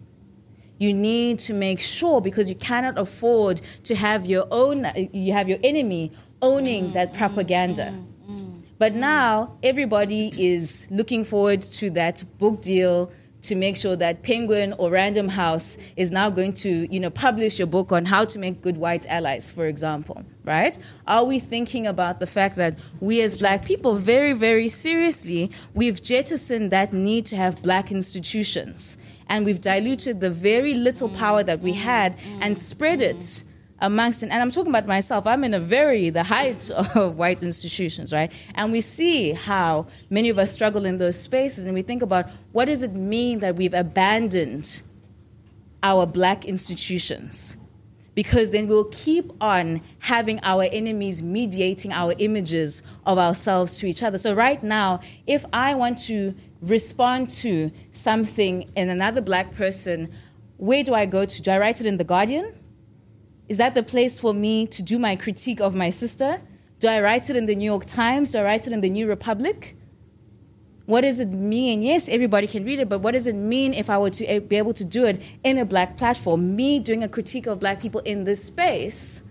you need to make sure because you cannot afford to have your own you have your enemy owning mm-hmm. that propaganda. Mm-hmm. Mm-hmm. But now everybody is looking forward to that book deal to make sure that Penguin or Random House is now going to, you know, publish your book on how to make good white allies, for example, right? Are we thinking about the fact that we as black people very, very seriously, we've jettisoned that need to have black institutions and we've diluted the very little power that we had and spread it amongst and I'm talking about myself I'm in a very the height of white institutions right? And we see how many of us struggle in those spaces and we think about what does it mean that we've abandoned our black institutions? Because then we'll keep on having our enemies mediating our images of ourselves to each other. So right now if I want to respond to something in another black person, where do I go to? Do I write it in The Guardian? Is that the place for me to do my critique of my sister? Do I write it in the New York Times? Do I write it in the New Republic? What does it mean? Yes, everybody can read it, but what does it mean if I were to eh, be able to do it in a black platform? Me doing a critique of black people in this space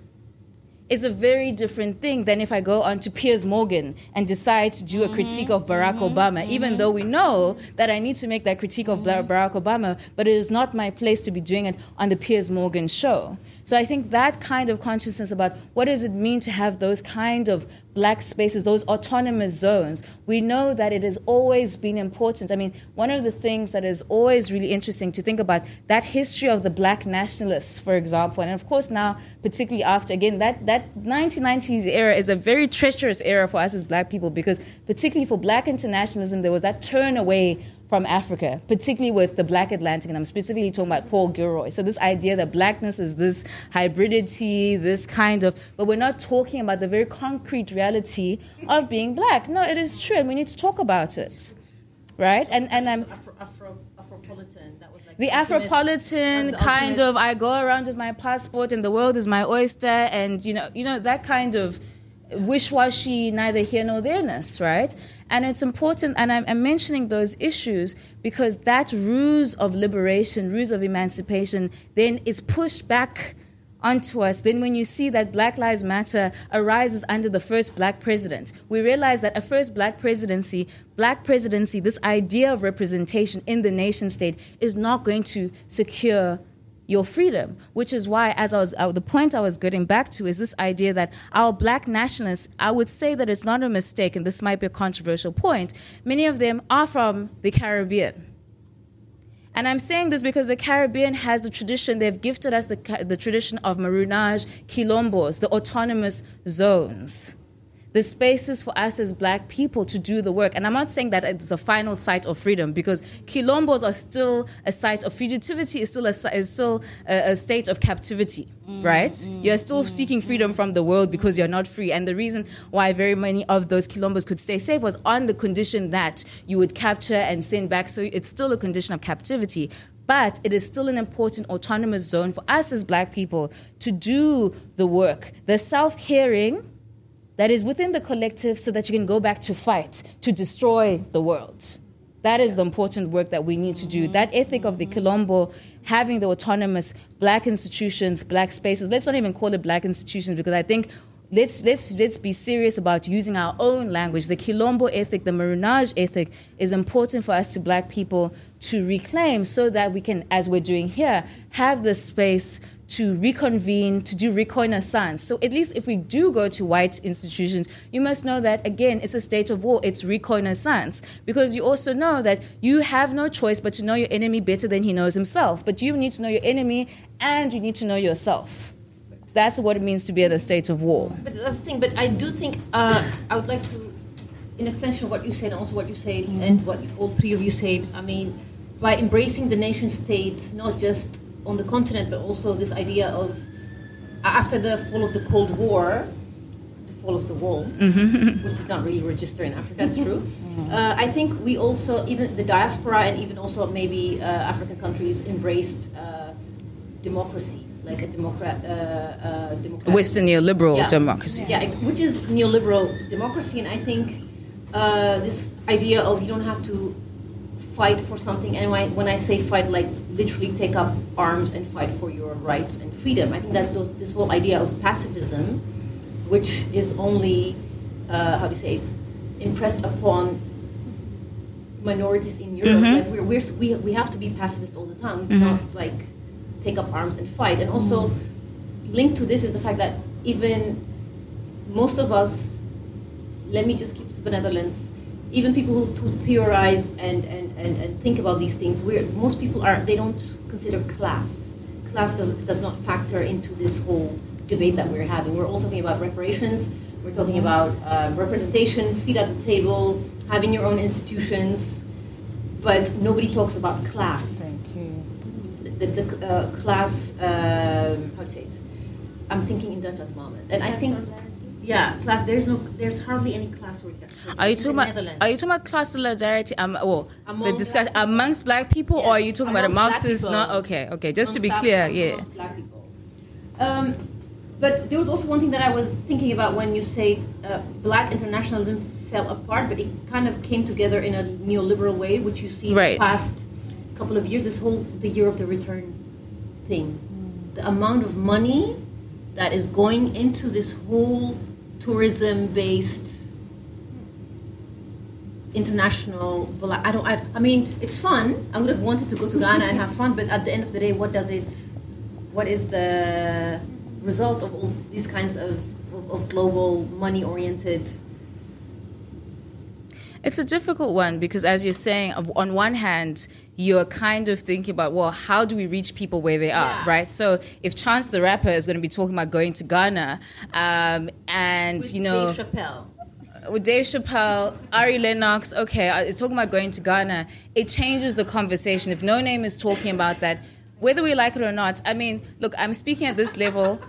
is a very different thing than if I go on to Piers Morgan and decide to do a critique of Barack mm-hmm. Obama, mm-hmm. even though we know that I need to make that critique of mm-hmm. Barack Obama, but it is not my place to be doing it on the Piers Morgan show. So I think that kind of consciousness about what does it mean to have those kind of black spaces, those autonomous zones, we know that it has always been important. I mean, one of the things that is always really interesting to think about that history of the black nationalists, for example, and of course now, particularly after again that that 1990s era is a very treacherous era for us as black people because particularly for black internationalism, there was that turn away from Africa, particularly with the Black Atlantic, and I'm specifically talking about Paul Gilroy. So this idea that blackness is this hybridity, this kind of, but we're not talking about the very concrete reality of being black. No, it is true, and we need to talk about it, right? And and I'm Afro, Afro, Afropolitan. That was like the Afropolitan kind of. I go around with my passport, and the world is my oyster, and you know, you know that kind of wish-washy, neither here nor there-ness, right? And it's important, and I'm, I'm, mentioning those issues because that ruse of liberation, ruse of emancipation, then is pushed back onto us. Then, when you see that Black Lives Matter arises under the first black president, we realize that a first black presidency, black presidency, this idea of representation in the nation state is not going to secure your freedom, which is why, as I was, uh, the point I was getting back to is this idea that our black nationalists, I would say that it's not a mistake, and this might be a controversial point, many of them are from the Caribbean. And I'm saying this because the Caribbean has the tradition, they've gifted us the, the tradition of Marronage, Quilombos, the autonomous zones the spaces for us as black people to do the work. And I'm not saying that it's a final site of freedom because quilombos are still a site of fugitivity, is still a, is still a, a state of captivity, mm, right? Mm, you're still mm, seeking freedom from the world because you're not free. And the reason why very many of those quilombos could stay safe was on the condition that you would capture and send back. So it's still a condition of captivity but it is still an important autonomous zone for us as black people to do the work. The self caring that is within the collective so that you can go back to fight, to destroy the world. That is the important work that we need to do. That ethic of the Quilombo, having the autonomous black institutions, black spaces, let's not even call it black institutions because I think let's let's let's be serious about using our own language. The Quilombo ethic, the Marronage ethic, is important for us to Black people to reclaim, so that we can, as we're doing here, have the space to reconvene, to do reconnaissance. So at least if we do go to white institutions, you must know that again, it's a state of war. It's reconnaissance because you also know that you have no choice but to know your enemy better than he knows himself. But you need to know your enemy and you need to know yourself. That's what it means to be in a state of war. But that's the thing. But I do think uh, I would like to, in extension of what you said, and also what you said, and what all three of you said. I mean, by embracing the nation state, not just on the continent, but also this idea of after the fall of the Cold War, the fall of the wall, which did not really register in Africa. That's true. Uh, I think we also, even the diaspora, and even also maybe uh, African countries embraced uh, democracy, like a democrat, uh, uh, democratic Western neoliberal Yeah. democracy. yeah, which is neoliberal democracy, and I think uh, this idea of you don't have to fight for something. And when I, when I say fight, like literally take up arms and fight for your rights and freedom. I think that those, this whole idea of pacifism, which is only uh, how do you say it, impressed upon minorities in Europe. Like we're, we're, we we have to be pacifist all the time. We cannot like take up arms and fight. And also linked to this is the fact that even most of us, let me just keep to the Netherlands, even people who, who theorize and, and, and, and think about these things, we're, most people are, they don't consider class. Class does, does not factor into this whole debate that we're having. We're all talking about reparations, we're talking about uh, representation, seat at the table, having your own institutions, but nobody talks about class Thank you. the, the uh, class, um, how to say it? I'm thinking in Dutch at the moment, and I think, yeah, class. There's no, there's hardly any class solidarity. Are you talking about are you talking about class solidarity um well the Amongst- discuss amongst black people or are you talking about a amongst black Marxist people. not okay, okay, just to be Amongst clear, black- yeah. black people. Um, but there was also one thing that I was thinking about when you say uh, black internationalism fell apart, but it kind of came together in a neoliberal way, which you see in the past couple of years. This whole the year of the return thing, the amount of money that is going into this whole tourism-based international. I don't. I, I mean, it's fun. I would have wanted to go to Ghana and have fun, but at the end of the day, what does it? What is the result of all these kinds of of, of global money-oriented? It's a difficult one because, as you're saying, on one hand, you're kind of thinking about, well, how do we reach people where they are, Yeah. right? So, if Chance the Rapper is going to be talking about going to Ghana, um, and With you know, Dave Chappelle. with Dave Chappelle, Ari Lennox, okay, uh, it's talking about going to Ghana. It changes the conversation. If Noname is talking about that, whether we like it or not, I mean, look, I'm speaking at this level,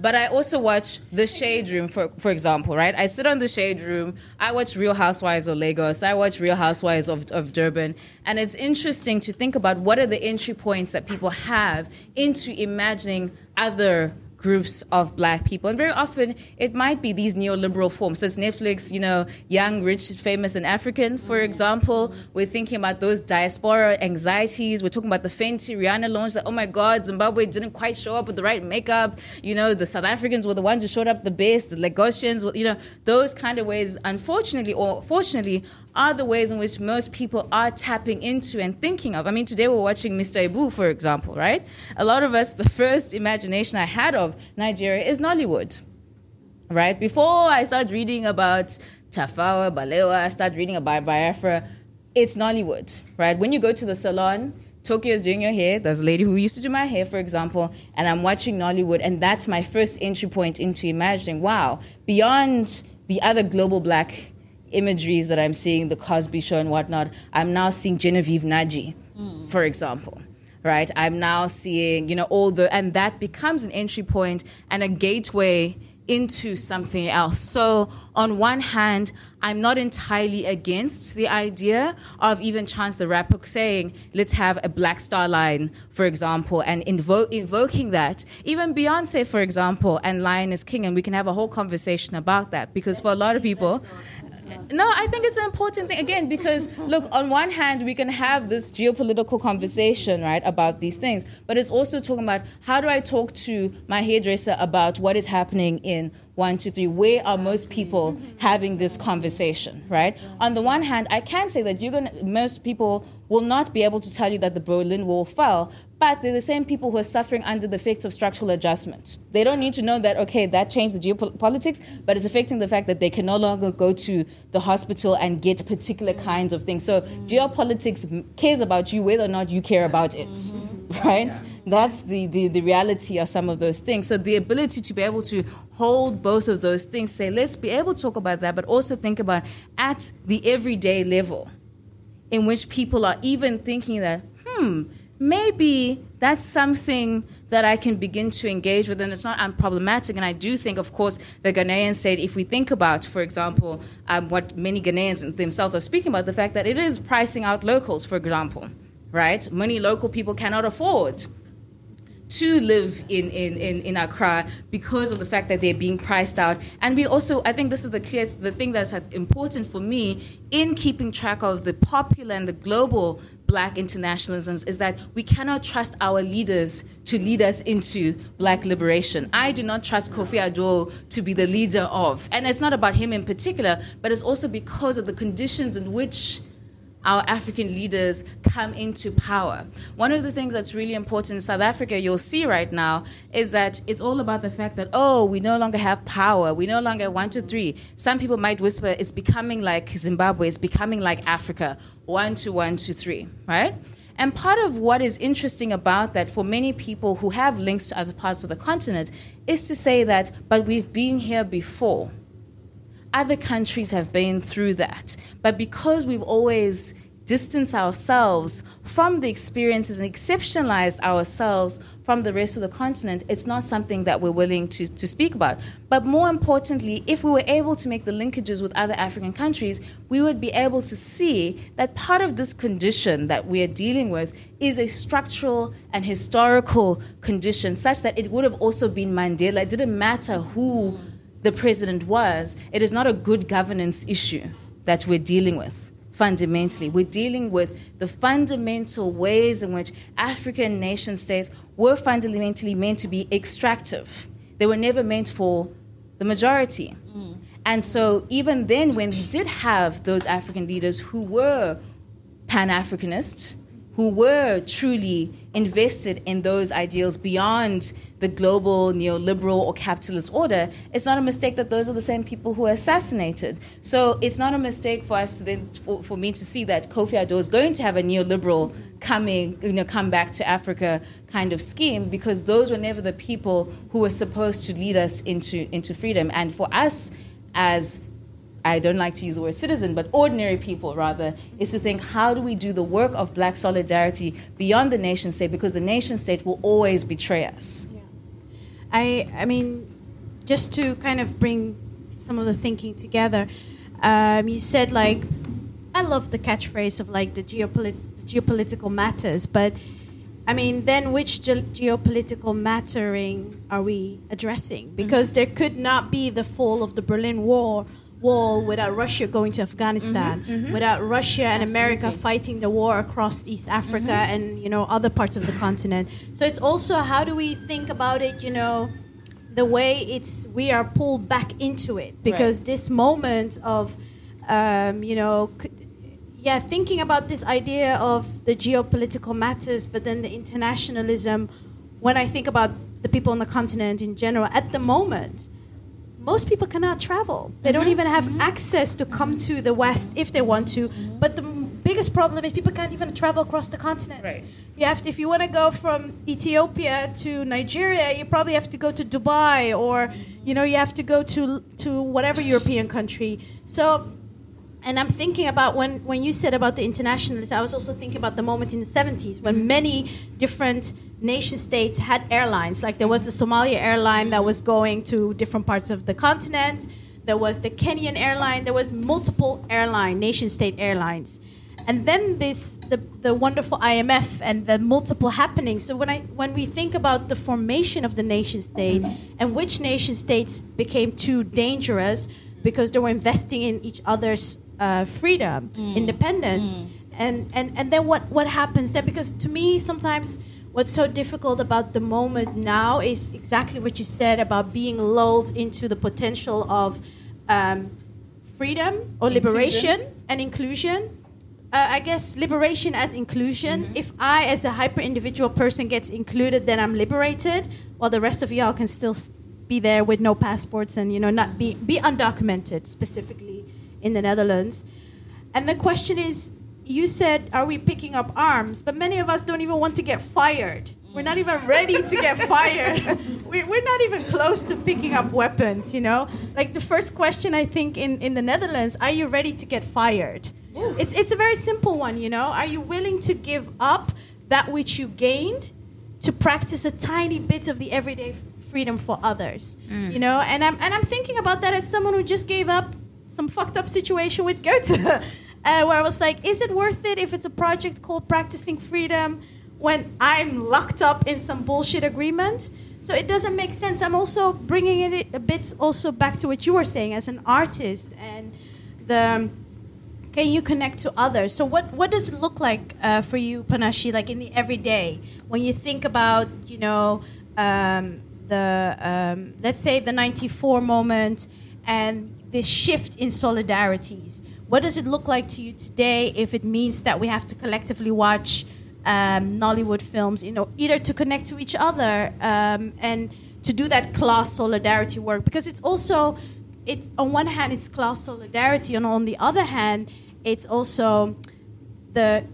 but I also watch The Shade Room, for, for example, right? I sit on The Shade Room, I watch Real Housewives of Lagos, I watch Real Housewives of, of Durban, and it's interesting to think about what are the entry points that people have into imagining other groups of black people. And very often it might be these neoliberal forms. So it's Netflix, you know, young, rich, famous, and African, for example. We're thinking about those diaspora anxieties. We're talking about the Fenty Rihanna launch that, oh my God, Zimbabwe didn't quite show up with the right makeup. You know, the South Africans were the ones who showed up the best, the Lagosians, you know, those kind of ways, unfortunately or fortunately, are the ways in which most people are tapping into and thinking of. I mean, today we're watching Mr. Ibu, for example, right? A lot of us, the first imagination I had of Nigeria is Nollywood, right? Before I start reading about Tafawa, Balewa, I start reading about Biafra, it's Nollywood, right? When you go to the salon, Tokyo is doing your hair. There's a lady who used to do my hair, for example, and I'm watching Nollywood, and that's my first entry point into imagining, wow, beyond the other global black imageries that I'm seeing, the Cosby Show and whatnot, I'm now seeing Genevieve Nnaji, for example. Right, I'm now seeing, you know, all the, and that becomes an entry point and a gateway into something else. So, on one hand, I'm not entirely against the idea of even Chance the Rapper saying, let's have a Black Star line, for example, and invo- invoking that. Even Beyonce, for example, and Lion is King, and we can have a whole conversation about that because for a lot of people, no, I think it's an important thing again because look, on one hand, we can have this geopolitical conversation, right, about these things, but it's also talking about how do I talk to my hairdresser about what is happening in one, two, three. Where are most people having this conversation, right? On the one hand, I can say that you're gonna most people will not be able to tell you that the Berlin Wall fell, But they're the same people who are suffering under the effects of structural adjustment. They don't need to know that, okay, that changed the geopolitics, but it's affecting the fact that they can no longer go to the hospital and get particular kinds of things. So geopolitics cares about you whether or not you care about it, mm-hmm. right? Yeah. That's the, the, the reality of some of those things. So the ability to be able to hold both of those things, say, let's be able to talk about that, but also think about at the everyday level in which people are even thinking that, hmm, maybe that's something that I can begin to engage with, and it's not unproblematic. And I do think, of course, the Ghanaians said, if we think about, for example, um, what many Ghanaians themselves are speaking about, the fact that it is pricing out locals, for example, right? Many local people cannot afford to live in, in, in, in Accra because of the fact that they're being priced out. And we also, I think this is the clear, the thing that's important for me in keeping track of the popular and the global black internationalisms is that we cannot trust our leaders to lead us into black liberation. I do not trust Kofi Addo to be the leader of, and it's not about him in particular, but it's also because of the conditions in which our African leaders come into power. One of the things that's really important in South Africa, you'll see right now, is that it's all about the fact that, oh, we no longer have power. We no longer one, two, three. Some people might whisper, it's becoming like Zimbabwe, it's becoming like Africa. One, two, one, two, three, right? And part of what is interesting about that for many people who have links to other parts of the continent is to say that, but we've been here before other countries have been through that. But because we've always distanced ourselves from the experiences and exceptionalized ourselves from the rest of the continent, it's not something that we're willing to, to speak about. But more importantly, if we were able to make the linkages with other African countries, we would be able to see that part of this condition that we are dealing with is a structural and historical condition, such that it would have also been Mandela. It didn't matter who the president was, it is not a good governance issue that we're dealing with fundamentally. We're dealing with the fundamental ways in which African nation states were fundamentally meant to be extractive. They were never meant for the majority. Mm. And so, even then, when we did have those African leaders who were Pan Africanists, who were truly invested in those ideals beyond the global neoliberal or capitalist order, it's not a mistake that those are the same people who are assassinated. So it's not a mistake for us to then, for, for me to see that Kofi Addo is going to have a neoliberal coming, you know, come back to Africa kind of scheme because those were never the people who were supposed to lead us into into freedom. And for us as I don't like to use the word citizen, but ordinary people rather, is to think how do we do the work of black solidarity beyond the nation state because the nation state will always betray us. I, I mean, just to kind of bring some of the thinking together, um, you said like, I love the catchphrase of like the, geopolit- geopolitical matters, but I mean, then which ge- geopolitical mattering are we addressing? Mm-hmm. Because mm-hmm. there could not be the fall of the Berlin Wall wall without Russia going to Afghanistan, mm-hmm, mm-hmm. without Russia and Absolutely. America fighting the war across East Africa mm-hmm. and you know other parts of the continent. So it's also how do we think about it? You know, the way it's we are pulled back into it because right. this moment of um, you know. yeah, thinking about this idea of the geopolitical matters, but then the internationalism. When I think about the people on the continent in general, at the moment, most people cannot travel. They mm-hmm. don't even have mm-hmm. access to come to the West if they want to. Mm-hmm. But the biggest problem is people can't even travel across the continent. Right. You have to, if you want to go from Ethiopia to Nigeria, you probably have to go to Dubai, or you know, you have to go to to whatever European country. So and I'm thinking about when, when you said about the internationalists, I was also thinking about the moment in the 70s when many different nation states had airlines. Like there was the Somalia airline that was going to different parts of the continent. There was the Kenyan airline. There was multiple airline, nation state airlines. And then this the, the wonderful IMF and the multiple happenings. So when I when we think about the formation of the nation state and which nation states became too dangerous because they were investing in each other's uh, freedom, mm. independence, mm. and and and then what what happens then? Because to me, sometimes what's so difficult about the moment now is exactly what you said about being lulled into the potential of um, freedom or liberation inclusion. and inclusion. uh, I guess liberation as inclusion. If I, as a hyper individual person, gets included, then I'm liberated, while the rest of y'all can still be there with no passports and you know not be be undocumented, specifically in the Netherlands. And the question is, you said, are we picking up arms? But many of us don't even want to get fired. We're not even ready to get fired. We're, we're not even close to picking up weapons, you know? Like the first question, I think, in, in the Netherlands are you ready to get fired? It's, it's a very simple one, you know? Are you willing to give up that which you gained to practice a tiny bit of the everyday freedom for others? Mm. You know? And I'm, and I'm thinking about that as someone who just gave up some fucked up situation with Goethe, uh, where I was like, is it worth it if it's a project called Practicing Freedom when I'm locked up in some bullshit agreement? So it doesn't make sense. I'm also bringing it a bit also back to what you were saying as an artist and the can you connect to others? So what what does it look like uh, for you, Panashe, like in the everyday when you think about you know um, the um, let's say the '94 moment and this shift in solidarities? What does it look like to you today if it means that we have to collectively watch um, Nollywood films, you know, either to connect to each other um, and to do that class solidarity work? Because it's also, it's on one hand, it's class solidarity, and on the other hand, it's also the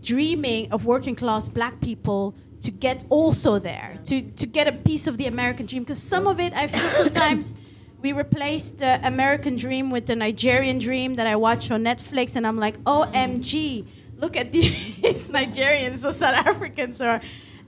dreaming of working class black people to get also there, to, to get a piece of the American dream. Because some of it, I feel sometimes we replaced the American dream with the Nigerian dream that I watch on Netflix, and I'm like, OMG, look at these Nigerians or South Africans or.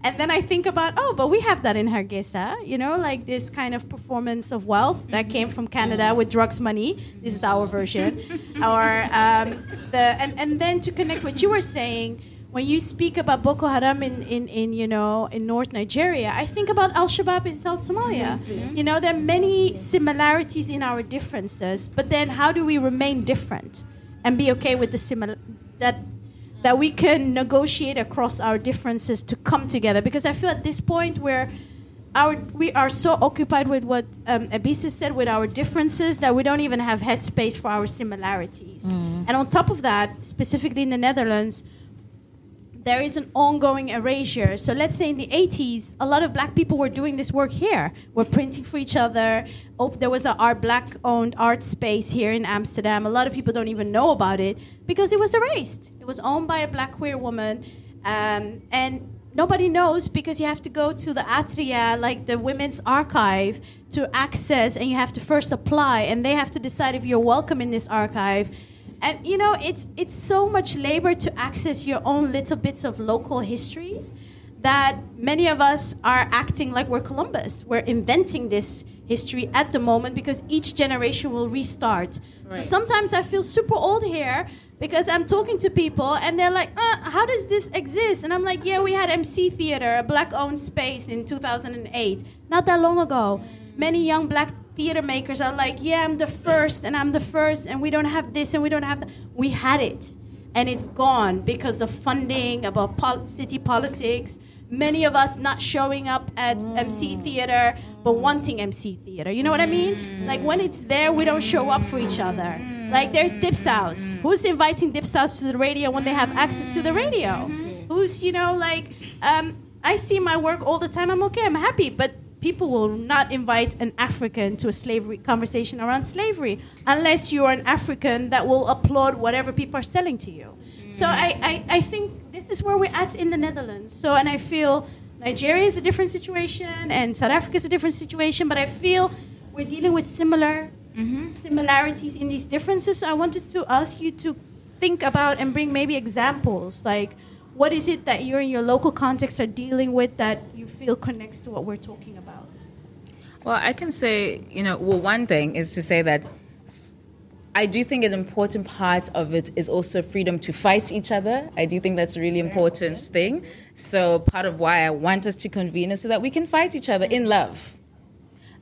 And then I think about, oh, but we have that in Hargeisa, you know, like this kind of performance of wealth that came from Canada with drugs money. This is our version. or um, the and, and then to connect what you were saying, when you speak about Boko Haram in, in, in you know in North Nigeria, I think about Al Shabaab in South Somalia. You know, there are many similarities in our differences, but then how do we remain different and be okay with the simil that that we can negotiate across our differences to come together? Because I feel at this point where our we are so occupied with what um, Abisa said with our differences that we don't even have headspace for our similarities. And on top of that, specifically in the Netherlands, there is an ongoing erasure. So let's say in the 80s, a lot of black people were doing this work here. We're printing for each other. Oh, there was a art black-owned art space here in Amsterdam. A lot of people don't even know about it because it was erased. It was owned by a black queer woman, um, and nobody knows because you have to go to the Atria, like the women's archive, to access, and you have to first apply, and they have to decide if you're welcome in this archive. And you know, it's it's so much labor to access your own little bits of local histories that many of us are acting like we're Columbus. We're inventing this history at the moment because each generation will restart. So sometimes I feel super old here because I'm talking to people and they're like, uh, "How does this exist?" And I'm like, "Yeah, we had MC Theater, a black-owned space in 2008, not that long ago." Many young black theater makers are like, yeah, I'm the first, and I'm the first, and we don't have this, and we don't have that. We had it, and it's gone because of funding, about pol- city politics. Many of us not showing up at mm. MC theater, but wanting MC theater. You know what I mean? Mm. Like when it's there, we don't show up for each other. Mm. Like there's Dipsaus. Who's inviting Dipsaus to the radio when they have access to the radio? Mm-hmm. Who's, you know, like, um, I see my work all the time. I'm okay. I'm happy, but people will not invite an African to a slavery conversation around slavery unless you're an African that will applaud whatever people are selling to you. So mm. I, I, I think this is where we're at in the Netherlands. So and I feel Nigeria is a different situation and South Africa is a different situation, but I feel we're dealing with similar mm-hmm. similarities in these differences. So I wanted to ask you to think about and bring maybe examples like what is it that you're in your local context are dealing with that you feel connects to what we're talking about? Well, I can say, you know, well, one thing is to say that I do think an important part of it is also freedom to fight each other. I do think that's a really important thing. So, part of why I want us to convene is so that we can fight each other in love.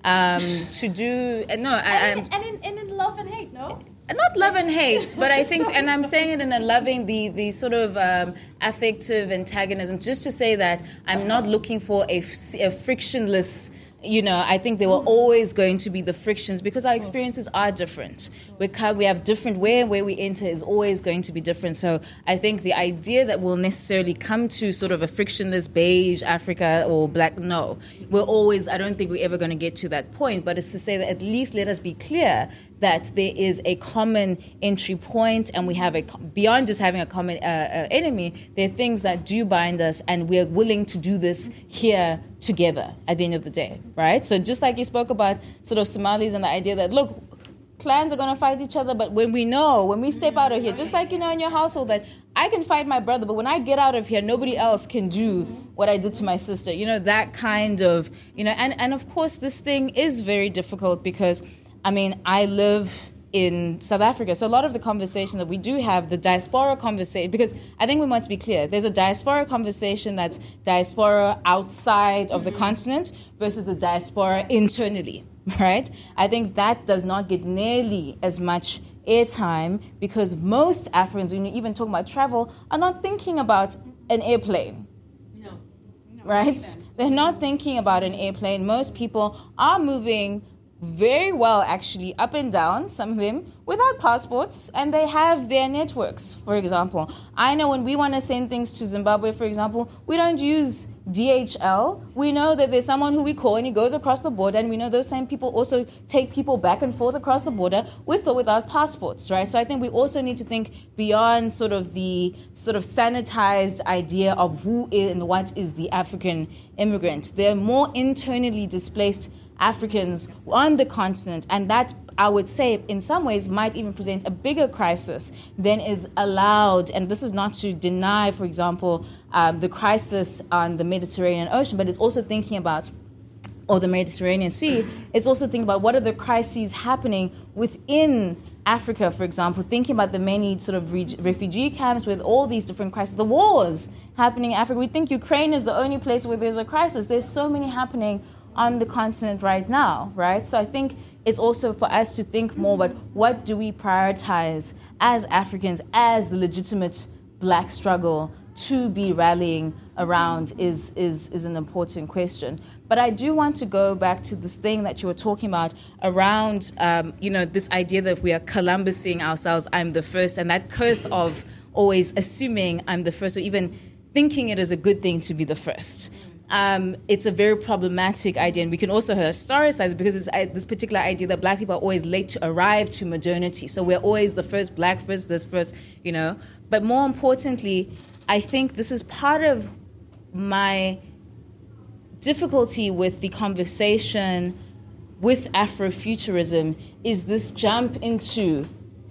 Um, to do, no, I, And in, and, in, and in love and hate, no? Not love and hate, but I think, and I'm saying it in a loving, the the sort of um, affective antagonism, just to say that I'm not looking for a frictionless you know, I think there were always going to be the frictions because our experiences are different. We we have different where where we enter is always going to be different. So I think the idea that we'll necessarily come to sort of a frictionless beige Africa or black, no, we're always. I don't think we're ever going to get to that point. But it's to say that at least let us be clear that there is a common entry point and we have a beyond just having a common uh, uh, enemy there are things that do bind us and we're willing to do this here together at the end of the day right? So just like you spoke about sort of somalis and the idea that look clans are going to fight each other but when we know when we step out of here just like you know in your household that i can fight my brother but when i get out of here nobody else can do what i did to my sister you know that kind of you know and and of course this thing is very difficult because I mean, I live in South Africa. So a lot of the conversation that we do have, the diaspora conversation, because I think we want to be clear, there's a diaspora conversation that's diaspora outside of the mm-hmm. continent versus the diaspora internally, right? I think that does not get nearly as much airtime because most Africans, when you even talk about travel, are not thinking about an airplane. No. no right? They're not thinking about an airplane. Most people are moving very well actually up and down some of them without passports and they have their networks. For example i know when we want to send things to zimbabwe for example we don't use dhl we know that there's someone who we call and he goes across the border and we know those same people also take people back and forth across the border with or without passports right? So i think we also need to think beyond sort of the sort of sanitized idea of who is and what is the african immigrant. They're more internally displaced Africans on the continent, and that I would say, in some ways, might even present a bigger crisis than is allowed. And this is not to deny, for example, um, the crisis on the Mediterranean Ocean, but it's also thinking about or the Mediterranean Sea, it's also thinking about what are the crises happening within Africa, for example, thinking about the many sort of re- refugee camps with all these different crises, the wars happening in Africa. We think Ukraine is the only place where there's a crisis. There's so many happening on the continent right now, right? So I think it's also for us to think more about what do we prioritize as Africans, as the legitimate black struggle to be rallying around is, is, is an important question. But I do want to go back to this thing that you were talking about around, um, you know, this idea that we are Columbusing ourselves, I'm the first, and that curse of always assuming I'm the first, or even thinking it is a good thing to be the first um, it's a very problematic idea. And we can also historicize it because it's uh, this particular idea that black people are always late to arrive to modernity. So we're always the first black, first this, first, you know. But more importantly, I think this is part of my difficulty with the conversation with Afrofuturism is this jump into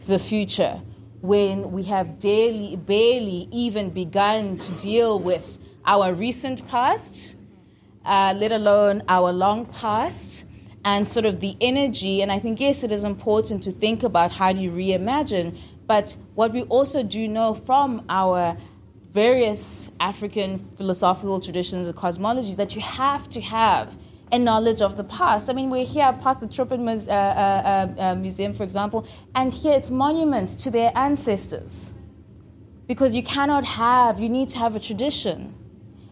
the future when we have daily, barely even begun to deal with our recent past, uh, let alone our long past, and sort of the energy. And I think, yes, it is important to think about how do you reimagine. But what we also do know from our various African philosophical traditions and cosmologies that you have to have a knowledge of the past. I mean, we're here past the Tropen uh, uh, uh, uh, Museum, for example, and here it's monuments to their ancestors. Because you cannot have, you need to have a tradition.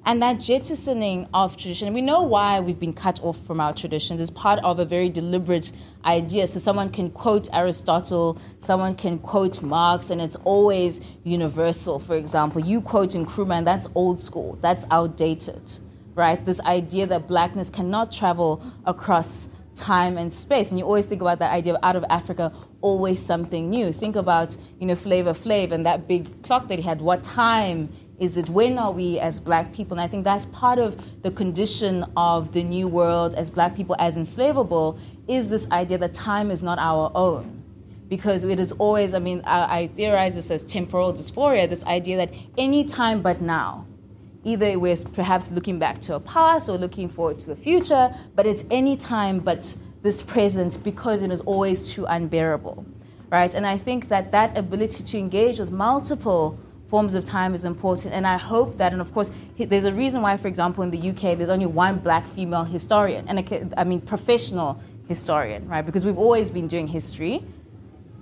And that jettisoning of tradition, we know why we've been cut off from our traditions, is part of a very deliberate idea. So someone can quote Aristotle, someone can quote Marx, and it's always universal. For example, you quote Nkrumah, and that's old school, that's outdated, right? This idea that blackness cannot travel across time and space. And you always think about that idea of out of Africa, always something new. Think about, you know, Flavor Flav and that big clock that he had. What time is it when are we as black people? And I think that's part of the condition of the new world as black people as enslavable is this idea that time is not our own. Because it is always, I mean, I, I theorize this as temporal dysphoria, this idea that any time but now. Either we're perhaps looking back to a past or looking forward to the future, but it's any time but this present because it is always too unbearable, right? And I think that that ability to engage with multiple forms of time is important. And I hope that, and of course, there's a reason why, for example, in the UK, there's only one black female historian, and a, I mean, professional historian, right? Because we've always been doing history.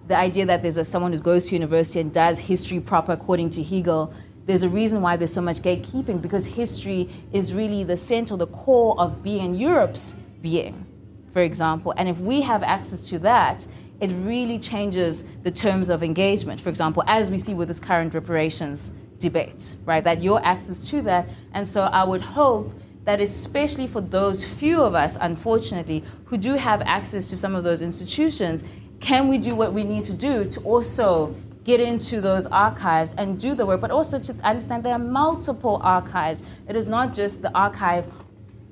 The idea that there's a, someone who goes to university and does history proper according to Hegel, there's a reason why there's so much gatekeeping, because history is really the center, the core of being Europe's being, for example. And if we have access to that, it really changes the terms of engagement. For example, as we see with this current reparations debate, right? That your access to that. And so I would hope that especially for those few of us, unfortunately, who do have access to some of those institutions, can we do what we need to do to also get into those archives and do the work, but also to understand there are multiple archives. It is not just the archive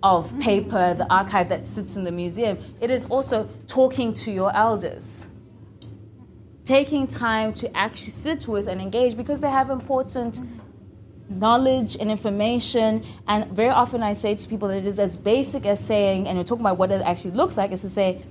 of paper, the archive that sits in the museum. It is also talking to your elders, taking time to actually sit with and engage because they have important knowledge and information. And very often I say to people that it is as basic as saying, and we're talking about what it actually looks like, is to say,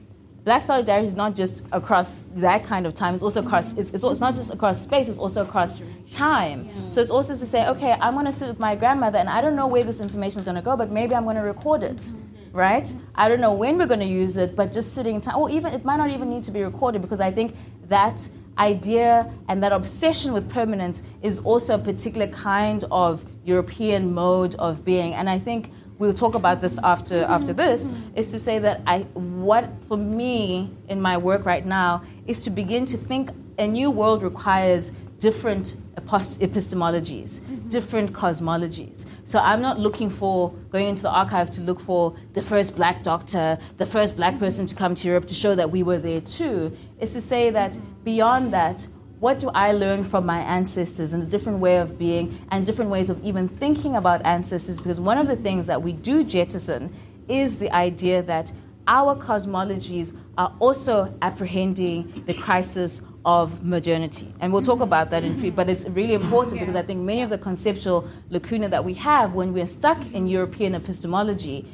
Black solidarity is not just across that kind of time. It's also across. It's, it's, it's not just across space. It's also across time. So it's also to say, okay, I'm going to sit with my grandmother, and I don't know where this information is going to go, but maybe I'm going to record it, right? I don't know when we're going to use it, but just sitting in time. Or even it might not even need to be recorded because I think that idea and that obsession with permanence is also a particular kind of European mode of being, and I think we'll talk about this after after this is to say that I what for me in my work right now is to begin to think a new world requires different epistemologies, mm-hmm. different cosmologies. So I'm not looking for going into the archive to look for the first black doctor, the first black person to come to Europe to show that we were there too. It's to say that beyond that, what do I learn from my ancestors and the different way of being and different ways of even thinking about ancestors? Because one of the things that we do jettison is the idea that our cosmologies are also apprehending the crisis of modernity. And we'll talk about that in free, but it's really important because I think many of the conceptual lacuna that we have when we're stuck in European epistemology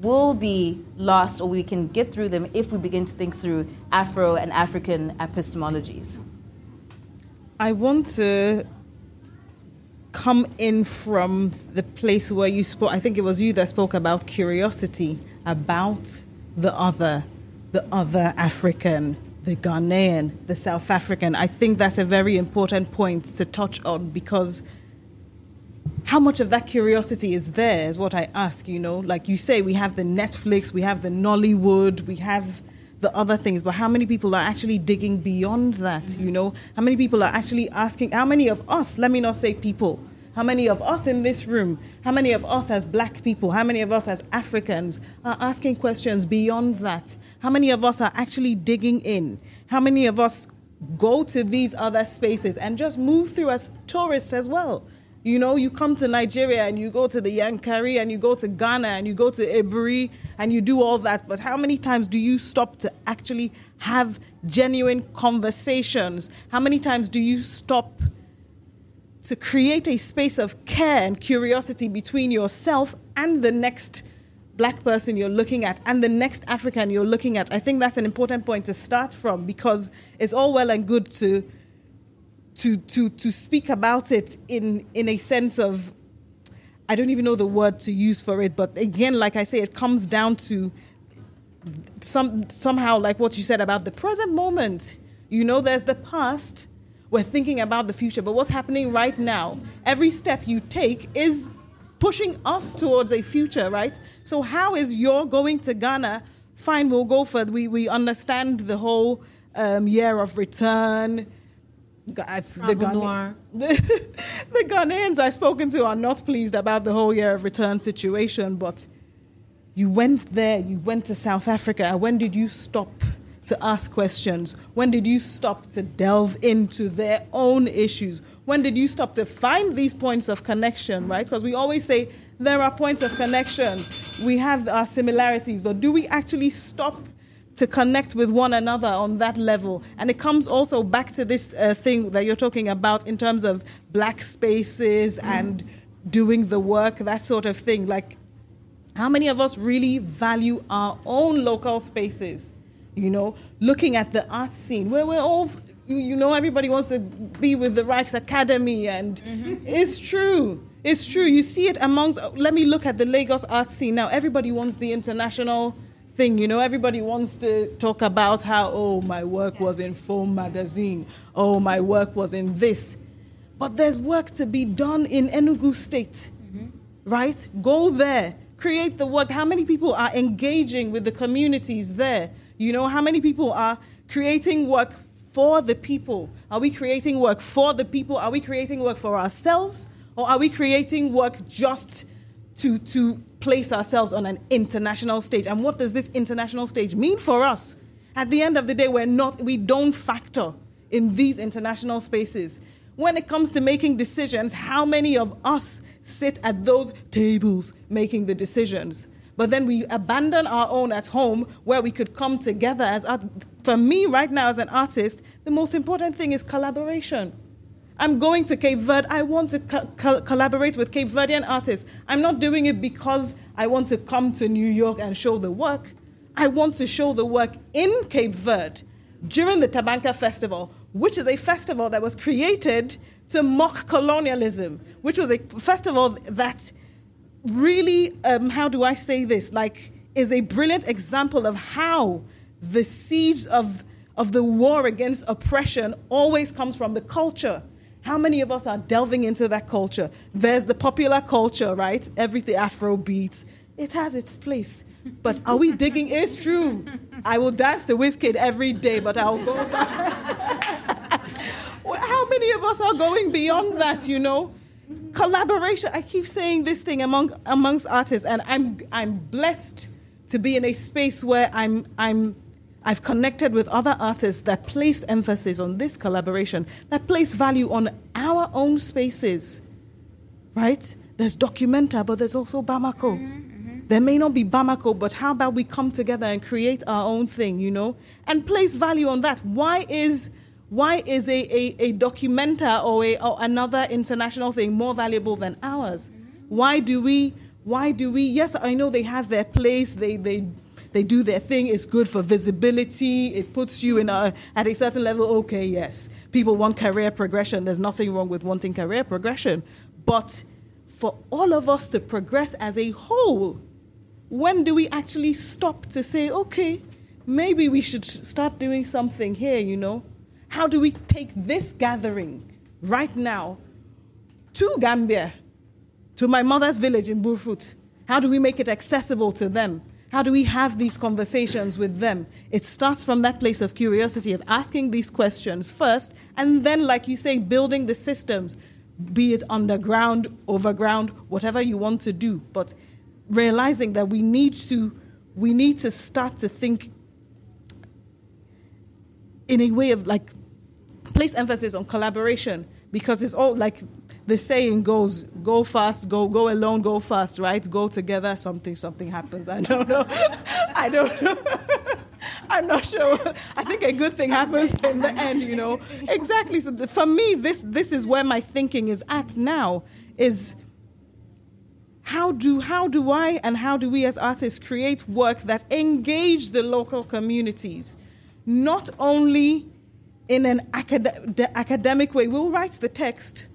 will be lost or we can get through them if we begin to think through Afro and African epistemologies. I want to come in from the place where you spoke. I think it was you that spoke about curiosity about the other, the other African, the Ghanaian, the South African. I think that's a very important point to touch on because how much of that curiosity is there is what I ask, you know? Like you say, we have the Netflix, we have the Nollywood, we have the other things, but how many people are actually digging beyond that, you know? How many people are actually asking, how many of us, let me not say people, how many of us in this room, how many of us as black people, how many of us as Africans are asking questions beyond that? How many of us are actually digging in? How many of us go to these other spaces and just move through as tourists as well? You know, you come to Nigeria and you go to the Yankari and you go to Ghana and you go to Aburi and you do all that. But how many times do you stop to actually have genuine conversations? How many times do you stop to create a space of care and curiosity between yourself and the next black person you're looking at and the next African you're looking at? I think that's an important point to start from because it's all well and good to to to to speak about it in in a sense of I don't even know the word to use for it, but again, like I say, it comes down to some somehow like what you said about the present moment. You know, there's the past. We're thinking about the future, but what's happening right now? Every step you take is pushing us towards a future, right? So how is your going to Ghana? Fine, we'll go for we we understand the whole um, year of return the, Ghana- the, the Ghanaians I've spoken to are not pleased about the whole year of return situation, but you went there, you went to South Africa. When did you stop to ask questions? When did you stop to delve into their own issues? When did you stop to find these points of connection, right? Because we always say there are points of connection. We have our similarities, but do we actually stop to connect with one another on that level. And it comes also back to this uh, thing that you're talking about in terms of black spaces mm. and doing the work, that sort of thing. Like, how many of us really value our own local spaces? You know, looking at the art scene where we're all, you know, everybody wants to be with the Rijksakademie, and mm-hmm. it's true. It's true. You see it amongst. Let me look at the Lagos art scene now. Everybody wants the international thing. You know, everybody wants to talk about how, oh, my work was in Foam magazine. Oh, my work was in this. But there's work to be done in Enugu State, mm-hmm. right? Go there. create the work? How many people are engaging with the communities there? You know, how many people are creating work for the people? Are we creating work for the people? Are we creating work for ourselves? Or are we creating work just to, to place ourselves on an international stage? And what does this international stage mean for us? At the end of the day, we're not, we don't factor in these international spaces. When it comes to making decisions, how many of us sit at those tables making the decisions? But then we abandon our own at home where we could come together as art. For me, right now, as an artist, the most important thing is collaboration. I'm going to Cape Verde. I want to co- co- collaborate with Cape Verdean artists. I'm not doing it because I want to come to New York and show the work. I want to show the work in Cape Verde during the Tabanka Festival, which is a festival that was created to mock colonialism, which was a festival that really, um, how do I say this? Like, is a brilliant example of how the seeds of, of the war against oppression always comes from the culture. How many of us are delving into that culture? There's the popular culture, right? Everything Afro beats. It has its place. But are we digging? It's true. I will dance the Wizkid every day, but I'll go How many of us are going beyond that, you know? collaboration. I keep saying this thing among amongst artists, and I'm I'm blessed to be in a space where I'm I'm I've connected with other artists that place emphasis on this collaboration, that place value on our own spaces. Right? There's Documenta, but there's also Bamako. Mm-hmm, There may not be Bamako, but how about we come together and create our own thing, you know, and place value on that? Why is why is a, a, a documenta or, a, or another international thing more valuable than ours? Why do we, why do we, yes, I know they have their place, they, they, they do their thing, it's good for visibility, it puts you in a, at a certain level, okay, yes. People want career progression, there's nothing wrong with wanting career progression. But for all of us to progress as a whole, when do we actually stop to say, okay, maybe we should start doing something here, you know? How do we take this gathering right now to Gambia, to my mother's village in Brufut? How do we make it accessible to them? How do we have these conversations with them? It starts from that place of curiosity, of asking these questions first, and then, like you say, building the systems, be it underground, overground, whatever you want to do. But realizing that we need to, we need to start to think in a way of like place emphasis on collaboration because it's all like the saying goes go fast go go alone go fast right? Go together something something happens. I don't know. I don't know. I'm not sure. I think a good thing happens in the end you know? Exactly. So for me this this is where my thinking is at now is how do how do i and how do we as artists create work that engage the local communities not only in an acad- academic way. We'll write the text,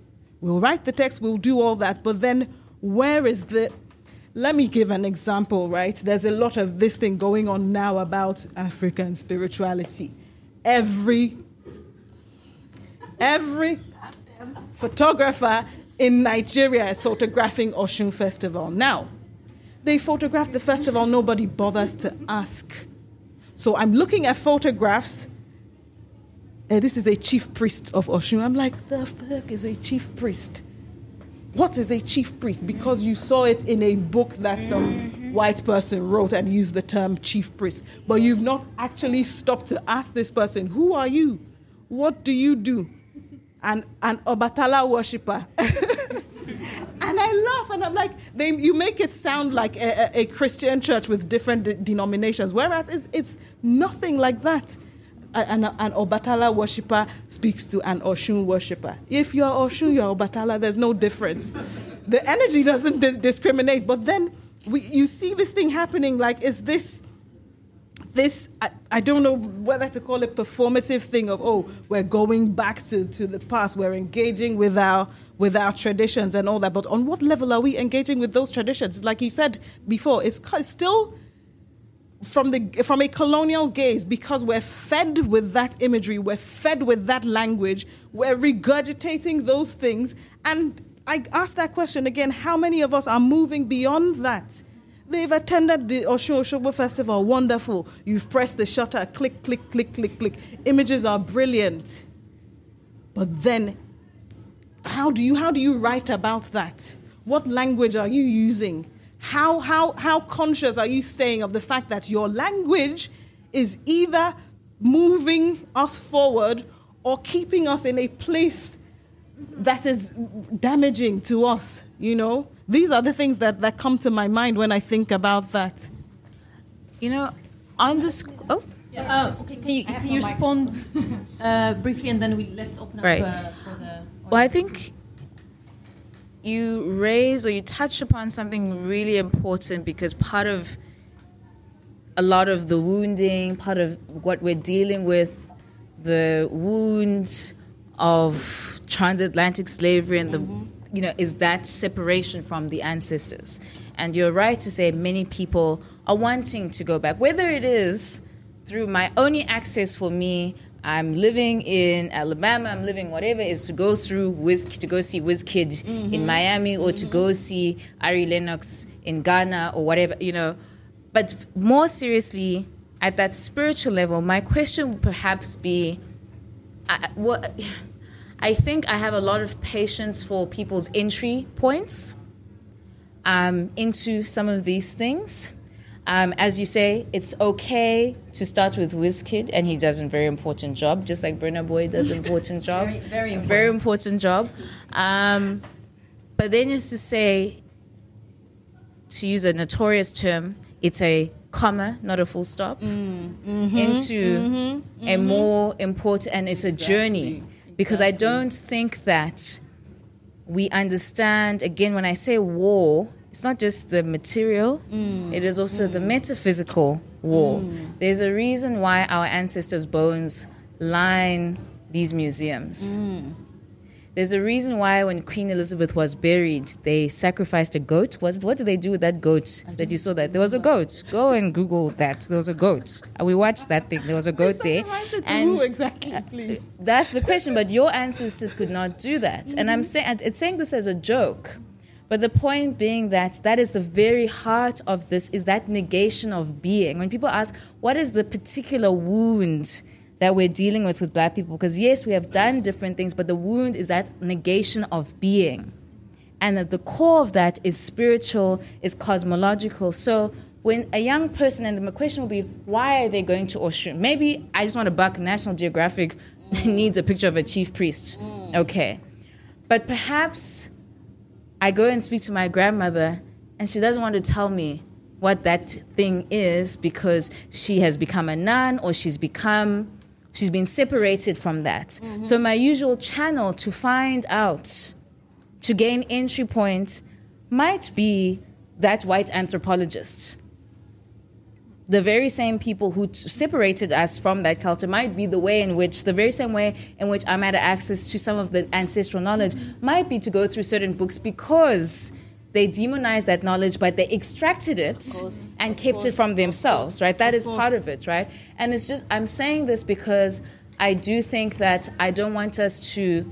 we'll write the text, we'll do all that, but then where is the. Let me give an example, right? There's a lot of this thing going on now about African spirituality. Every every photographer in Nigeria is photographing Oshun Festival. Now, they photograph the festival, nobody bothers to ask. So I'm looking at photographs uh, this is a chief priest of Oshun. I'm like, the fuck is a chief priest? What is a chief priest? Because you saw it in a book that some mm-hmm. white person wrote and used the term chief priest. But you've not actually stopped to ask this person, who are you? What do you do? And an Obatala worshiper. and I laugh and I'm like, they, you make it sound like a, a Christian church with different de- denominations, whereas it's, it's nothing like that an, an Obatala worshiper speaks to an Oshun worshiper. If you're Oshun, you're Obatala, there's no difference. The energy doesn't dis- discriminate. But then we, you see this thing happening like, is this this I, I, don't know whether to call it performative thing of oh we're going back to, to the past we're engaging with our with our traditions and all that but on what level are we engaging with those traditions like you said before it's still from the from a colonial gaze because we're fed with that imagery we're fed with that language we're regurgitating those things and i ask that question again how many of us are moving beyond that They've attended the Oshun Oshogbo Festival. Wonderful. You've pressed the shutter. Click, click, click, click, click. Images are brilliant. But then, how do you how do you write about that? What language are you using? How how how conscious are you staying of the fact that your language is either moving us forward or keeping us in a place that is damaging to us, you know? These are the things that, that come to my mind when I think about that. You know, on this. Oh, Uh, okay, can you, can you respond uh, briefly and then we let's open up Right. uh, for the. Well, I think you raise or you touch upon something really important because part of a lot of the wounding, part of what we're dealing with, the wound of transatlantic slavery and the you know is that separation from the ancestors. And you're right to say many people are wanting to go back, whether it is through my only access for me. I'm living in Alabama. I'm living whatever is to go through Wiz to go see Wizkid in Miami or to go see Ari Lennox in Ghana or whatever you know. But more seriously, at that spiritual level, my question would perhaps be, I, what, I think I have a lot of patience for people's entry points um, into some of these things. Um, as you say, it's okay to start with Wizkid, and he does a very important job, just like Burna Boy does an important job. Very- very important. Very important job. Um, but then is to say, to use a notorious term, it's a comma, not a full stop, into a more important, and it's a journey. Because I don't think that we understand, again, when I say war, it's not just the material, it is also the metaphysical war. There's a reason why our ancestors' bones line these museums. There's a reason why when Queen Elizabeth was buried, they sacrificed a goat. Was it, what did they do with that goat that you saw? That there was a goat. Go and Google that. There was a goat. Uh, We watched that thing. There was a goat there, and exactly, uh, please. that's the question. But your ancestors could not do that, and I'm saying it's saying this as a joke. But the point being that that is the very heart of this is that negation of being. When people ask, what is the particular wound that we're dealing with with black people? Because yes, we have done different things, but the wound is that negation of being. And at the core of that is spiritual, is cosmological. So when a young person, and the question will be, why are they going to Oshun? Maybe I just want to buck National Geographic needs a picture of a chief priest. Mm. Okay. But perhaps I go and speak to my grandmother, and she doesn't want to tell me what that thing is because she has become a nun or she's become she's been separated from that. Mm-hmm. So my usual channel to find out to gain entry point might be that white anthropologist. The very same people who t- separated us from that culture might be the way in which, the very same way in which I'm at access to some of the ancestral knowledge, might be to go through certain books because they demonized that knowledge, but they extracted it and kept it from themselves, right? That is part of it, right? And it's just, I'm saying this because I do think that I don't want us to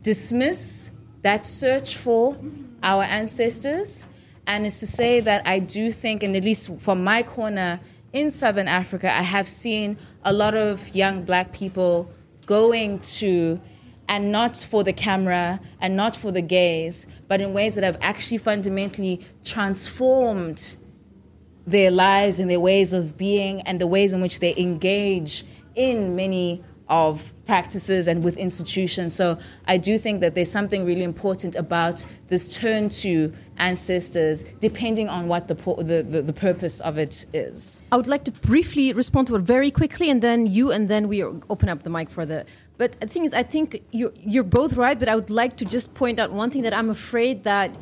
dismiss that search for our ancestors and it's to say that I do think, and at least from my corner in Southern Africa, I have seen a lot of young black people going to, and not for the camera and not for the gaze, but in ways that have actually fundamentally transformed their lives and their ways of being and the ways in which they engage in many of practices and with institutions. So I do think that there's something really important about this turn to ancestors, depending on what the, po- the, the, the purpose of it is. I would like to briefly respond to it very quickly, and then you, and then we open up the mic for the. But the thing is, I think you're, you're both right, but I would like to just point out one thing that I'm afraid that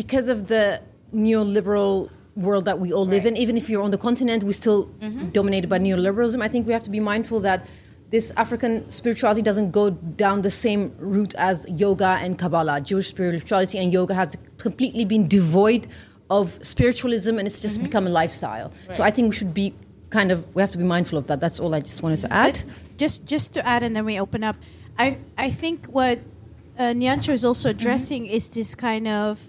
because of the neoliberal world that we all live in, even if you're on the continent, we're still mm-hmm. dominated by neoliberalism. I think we have to be mindful that this African spirituality doesn't go down the same route as yoga and Kabbalah. Jewish spirituality and yoga has completely been devoid of spiritualism and it's just become a lifestyle. So I think we should be kind of, we have to be mindful of that. That's all I just wanted to add. just just to add and then we open up i i think what uh, Nyancho is also addressing is this kind of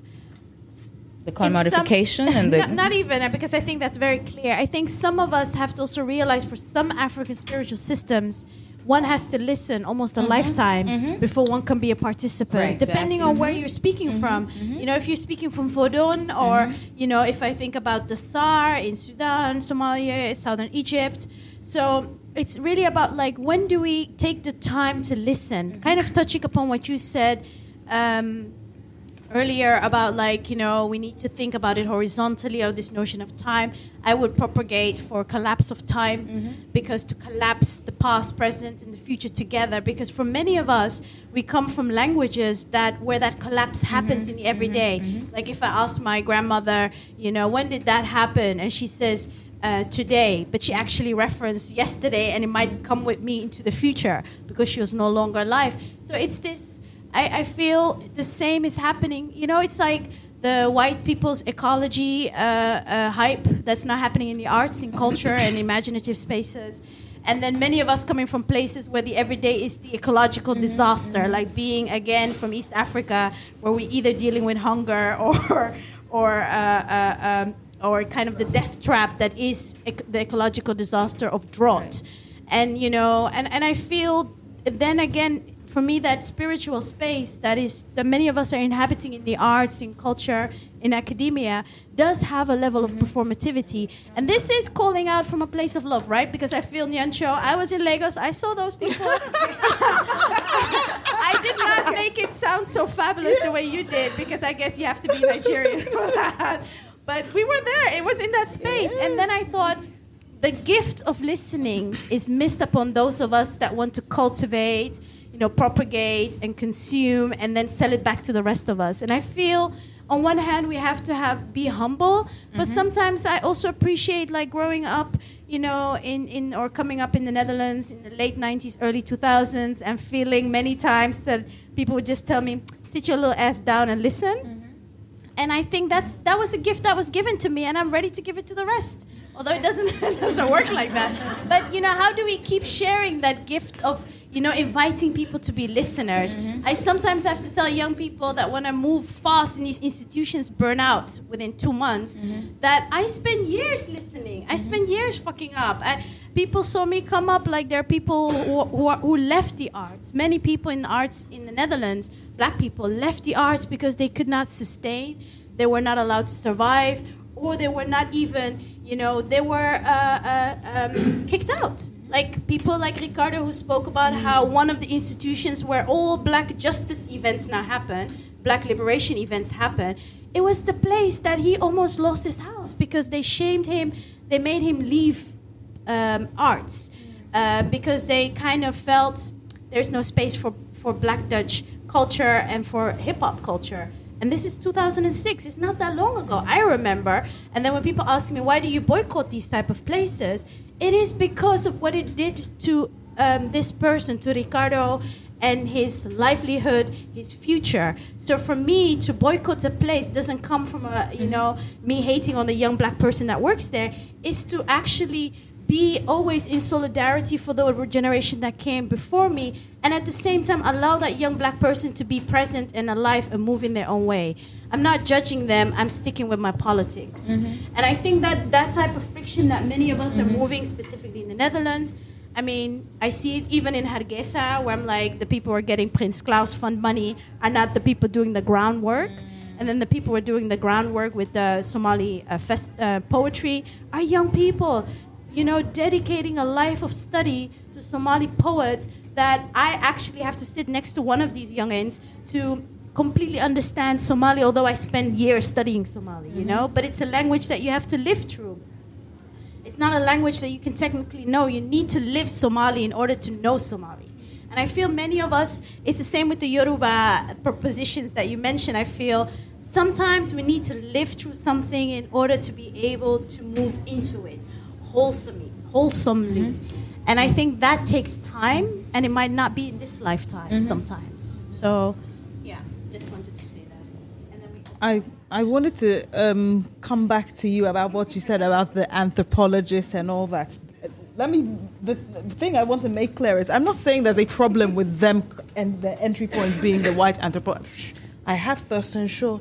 The in some- commodification and the not, not even uh, because I think that's very clear. I think some of us have to also realize for some African spiritual systems, one has to listen almost a mm-hmm. lifetime mm-hmm. before one can be a participant, Right. depending on where mm-hmm. you're speaking from. You know, if you're speaking from Vodun, or you know, if I think about the Zar in Sudan, Somalia, southern Egypt. So it's really about like when do we take the time to listen? Kind of touching upon what you said. Um, earlier about like you know we need to think about it horizontally or this notion of time. I would propagate for collapse of time mm-hmm. because to collapse the past present and the future together because for many of us we come from languages that where that collapse mm-hmm. happens in the everyday. Mm-hmm. Like if i ask my grandmother you know when did that happen? and she says uh, today, but she actually referenced yesterday, and it might come with me into the future because she was no longer alive. So it's this I, I feel the same is happening. You know, it's like the white people's ecology uh, uh, hype that's not happening in the arts, in culture, and imaginative spaces. And then many of us coming from places where the everyday is the ecological disaster, like being again from East Africa, where we're either dealing with hunger or, or, uh, uh, um, or kind of the death trap that is ec- the ecological disaster of drought. And you know, and, and I feel then again for me that spiritual space that is that many of us are inhabiting in the arts in culture in academia does have a level of mm-hmm. performativity. And this is calling out from a place of love right? Because i feel nyancho i was in lagos. I saw those people i did not make it sound so fabulous the way you did because i guess you have to be nigerian for that. But we were there. It was in that space. And then i thought the gift of listening is missed upon those of us that want to cultivate, know, propagate and consume and then sell it back to the rest of us. And I feel on one hand we have to have be humble, but mm-hmm. sometimes I also appreciate like growing up, you know, in, in or coming up in the Netherlands in the late 90s, early 2000s and feeling many times that people would just tell me, sit your little ass down and listen mm-hmm. and I think that's that was a gift that was given to me, and I'm ready to give it to the rest. Although it doesn't it doesn't work like that. But you know, how do we keep sharing that gift of you know inviting people to be listeners? I sometimes have to tell young people that when I move fast and these institutions burn out within two months, that I spend years listening. I spend years fucking up. I, people saw me come up like there are people who, who, are, who left the arts. Many people in the arts in the Netherlands, black people, left the arts because they could not sustain, they were not allowed to survive, or they were not even, you know, they were uh, uh, um, kicked out. Like people like Ricardo, who spoke about how one of the institutions where all black justice events now happen, black liberation events happen, it was the place that he almost lost his house because they shamed him, they made him leave um, arts uh, because they kind of felt there's no space for, for black Dutch culture and for hip hop culture. And this is 2006. It's not that long ago. I remember. And then when people ask me, why do you boycott these type of places? It is because of what it did to um, this person, to Ricardo, and his livelihood, his future. So for me to boycott a place doesn't come from a you know me hating on the young black person that works there. It's to actually be always in solidarity for the generation that came before me, and at the same time allow that young black person to be present and alive and move in their own way. I'm not judging them. I'm sticking with my politics, and I think that that type of friction that many of us are moving, specifically in the Netherlands. I mean, I see it even in Hargeisa, where I'm like, the people who are getting Prince Claus Fund money are not the people doing the groundwork. And then the people who are doing the groundwork with the Somali uh, fest, uh, poetry are young people, you know, dedicating a life of study to Somali poets that I actually have to sit next to one of these youngins to completely understand Somali, although I spent years studying Somali, you know? Mm-hmm. But it's a language that you have to live through. It's not a language that you can technically know. You need to live Somali in order to know Somali. And I feel many of us, it's the same with the Yoruba propositions that you mentioned. I feel sometimes we need to live through something in order to be able to move into it wholesomely. wholesomely. And I think that takes time, and it might not be in this lifetime sometimes. So, yeah, just wanted to say that. And then we I I wanted to um, come back to you about what you said about the anthropologist and all that. Let me. The, the thing I want to make clear is I'm not saying there's a problem with them and the entry point being the white anthropologist. I have Thurstan Shaw.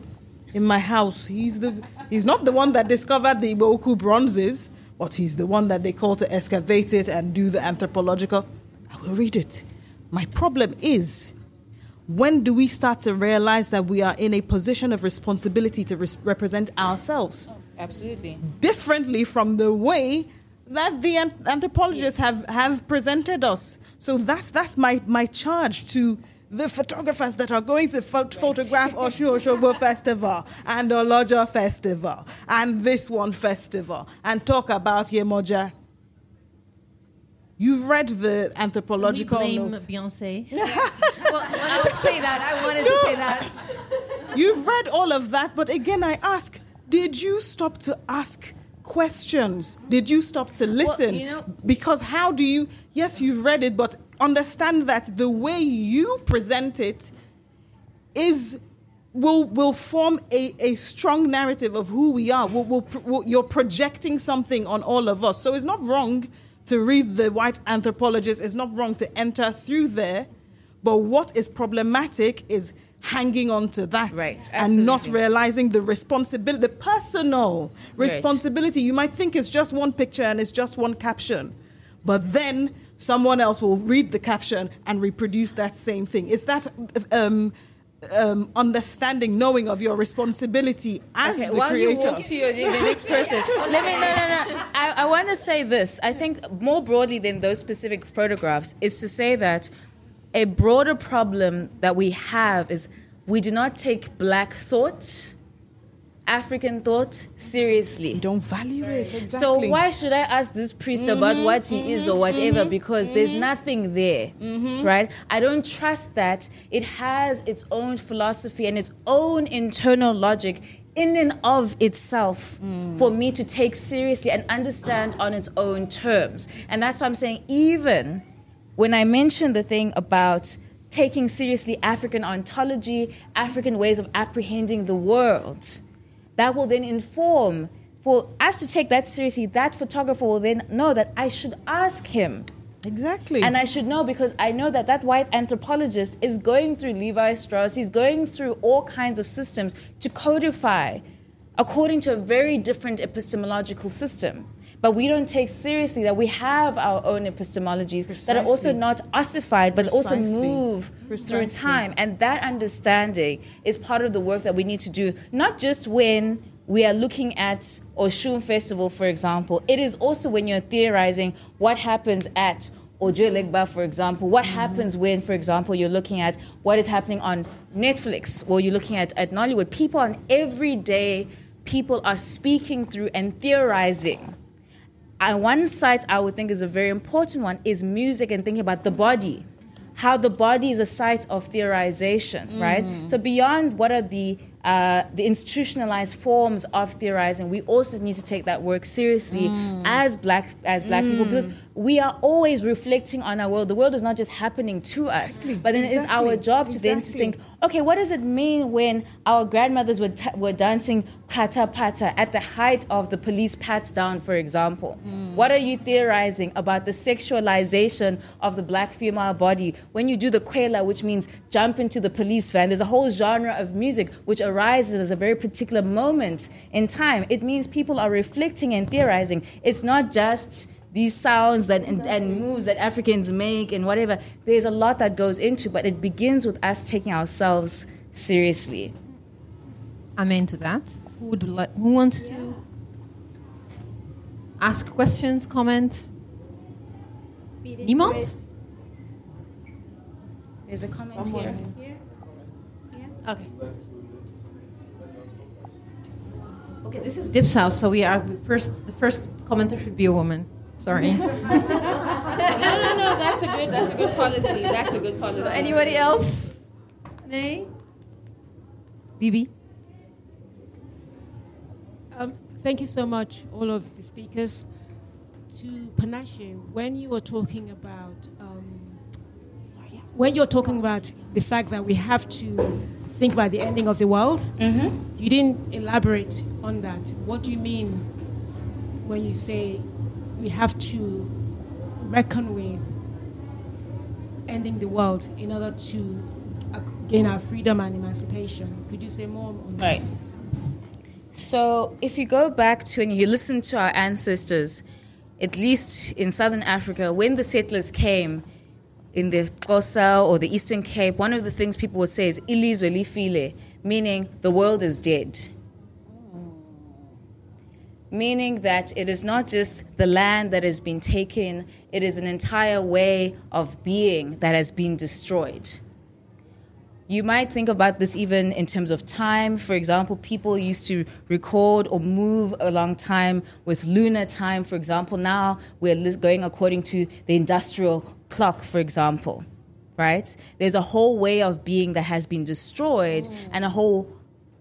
in my house. He's the he's not the one that discovered the Igbo-Ukwu bronzes, but he's the one that they call to excavate it and do the anthropological. I will read it. My problem is when do we start to realize that we are in a position of responsibility to res- represent ourselves oh, Absolutely. differently from the way that the an- anthropologists have, have presented us? So that's that's my, my charge to the photographers that are going to pho- photograph Oshu Oshobo Festival and Olojo Festival and this one festival and talk about Yemoja. You've read the anthropological we blame notes. Beyonce? well, I wanted to say that. I wanted to say that. You've read all of that, but again, I ask, did you stop to ask questions? Did you stop to listen? you know- because how do you, yes, you've read it, but understand that the way you present it is. Will, will form a, a strong narrative of who we are. Will, will, will, you're projecting something on all of us. So it's not wrong to read the white anthropologist. It's not wrong to enter through there. But what is problematic is hanging on to that Right, and not realizing the responsibility, the personal Right. responsibility. You might think it's just one picture and it's just one caption, but then someone else will read the caption and reproduce that same thing. It's that um, um, understanding, knowing of your responsibility as Okay, the while you creator. walk to your, the next person, let me. No, no, no. I, I want to say this. I think more broadly than those specific photographs is to say that a broader problem that we have is we do not take black thought, African thought seriously. you don't value it. Exactly. So why should I ask this priest about mm-hmm, what he is or mm-hmm, whatever? Mm-hmm, because there's nothing there, right? I don't trust that it has its own philosophy and its own internal logic in and of itself mm. for me to take seriously and understand on its own terms. And that's why I'm saying even when I mentioned the thing about taking seriously African ontology, African ways of apprehending the world, that will then inform for us to take that seriously. That photographer will then know that I should ask him. exactly. And I should know because I know that that white anthropologist is going through Lévi-Strauss. He's going through all kinds of systems to codify according to a very different epistemological system. But we don't take seriously that we have our own epistemologies that are also not ossified, but also Precisely. move through time. And that understanding is part of the work that we need to do, not just when we are looking at Oshun Festival, for example. It is also when you're theorizing what happens at Ojo Legba, for example. What mm-hmm. happens when, for example, you're looking at what is happening on Netflix or you're looking at, at Nollywood. People on every day, people are speaking through and theorizing. And one site I would think is a very important one is music and thinking about the body. How the body is a site of theorization, right? Mm-hmm. So beyond what are the uh, the institutionalized forms of theorizing, we also need to take that work seriously mm. as black as black people mm. because we are always reflecting on our world. The world is not just happening to us, but then it is our job to then to think, okay, what does it mean when our grandmothers were, ta- were dancing pata pata at the height of the police pat down, for example? Mm. What are you theorizing about the sexualization of the black female body when you do the kwela, which means jump into the police van? There's a whole genre of music which arises as a very particular moment in time. It means people are reflecting and theorizing. It's not just these sounds that and, and moves that Africans make and whatever. There's a lot that goes into, but it begins with us taking ourselves seriously. Amen to that. Who would like? Who wants to ask questions, comment? Feed Niemand? it. There's a comment here. Here. Okay. Okay, this is Dip's house, so we are first. The first commenter should be a woman. Sorry. No, no, no. That's a good. That's a good policy. That's a good policy. Anybody else? Nay. Bibi. Um, thank you so much, all of the speakers. To Panashe, when you were talking about, um, when you're talking about the fact that we have to think about the ending of the world, mm-hmm. you didn't elaborate on that. What do you mean when you say we have to reckon with ending the world in order to gain our freedom and emancipation. Could you say more on that? Right. So, if you go back to and you listen to our ancestors, at least in southern Africa, when the settlers came in the Xhosa or the Eastern Cape, one of the things people would say is ilizwe lifile, meaning the world is dead. Meaning that it is not just the land that has been taken, it is an entire way of being that has been destroyed. You might think about this even in terms of time. For example, people used to record or move along time with lunar time, for example. Now we're going according to the industrial clock, for example, right? There's a whole way of being that has been destroyed mm. and a whole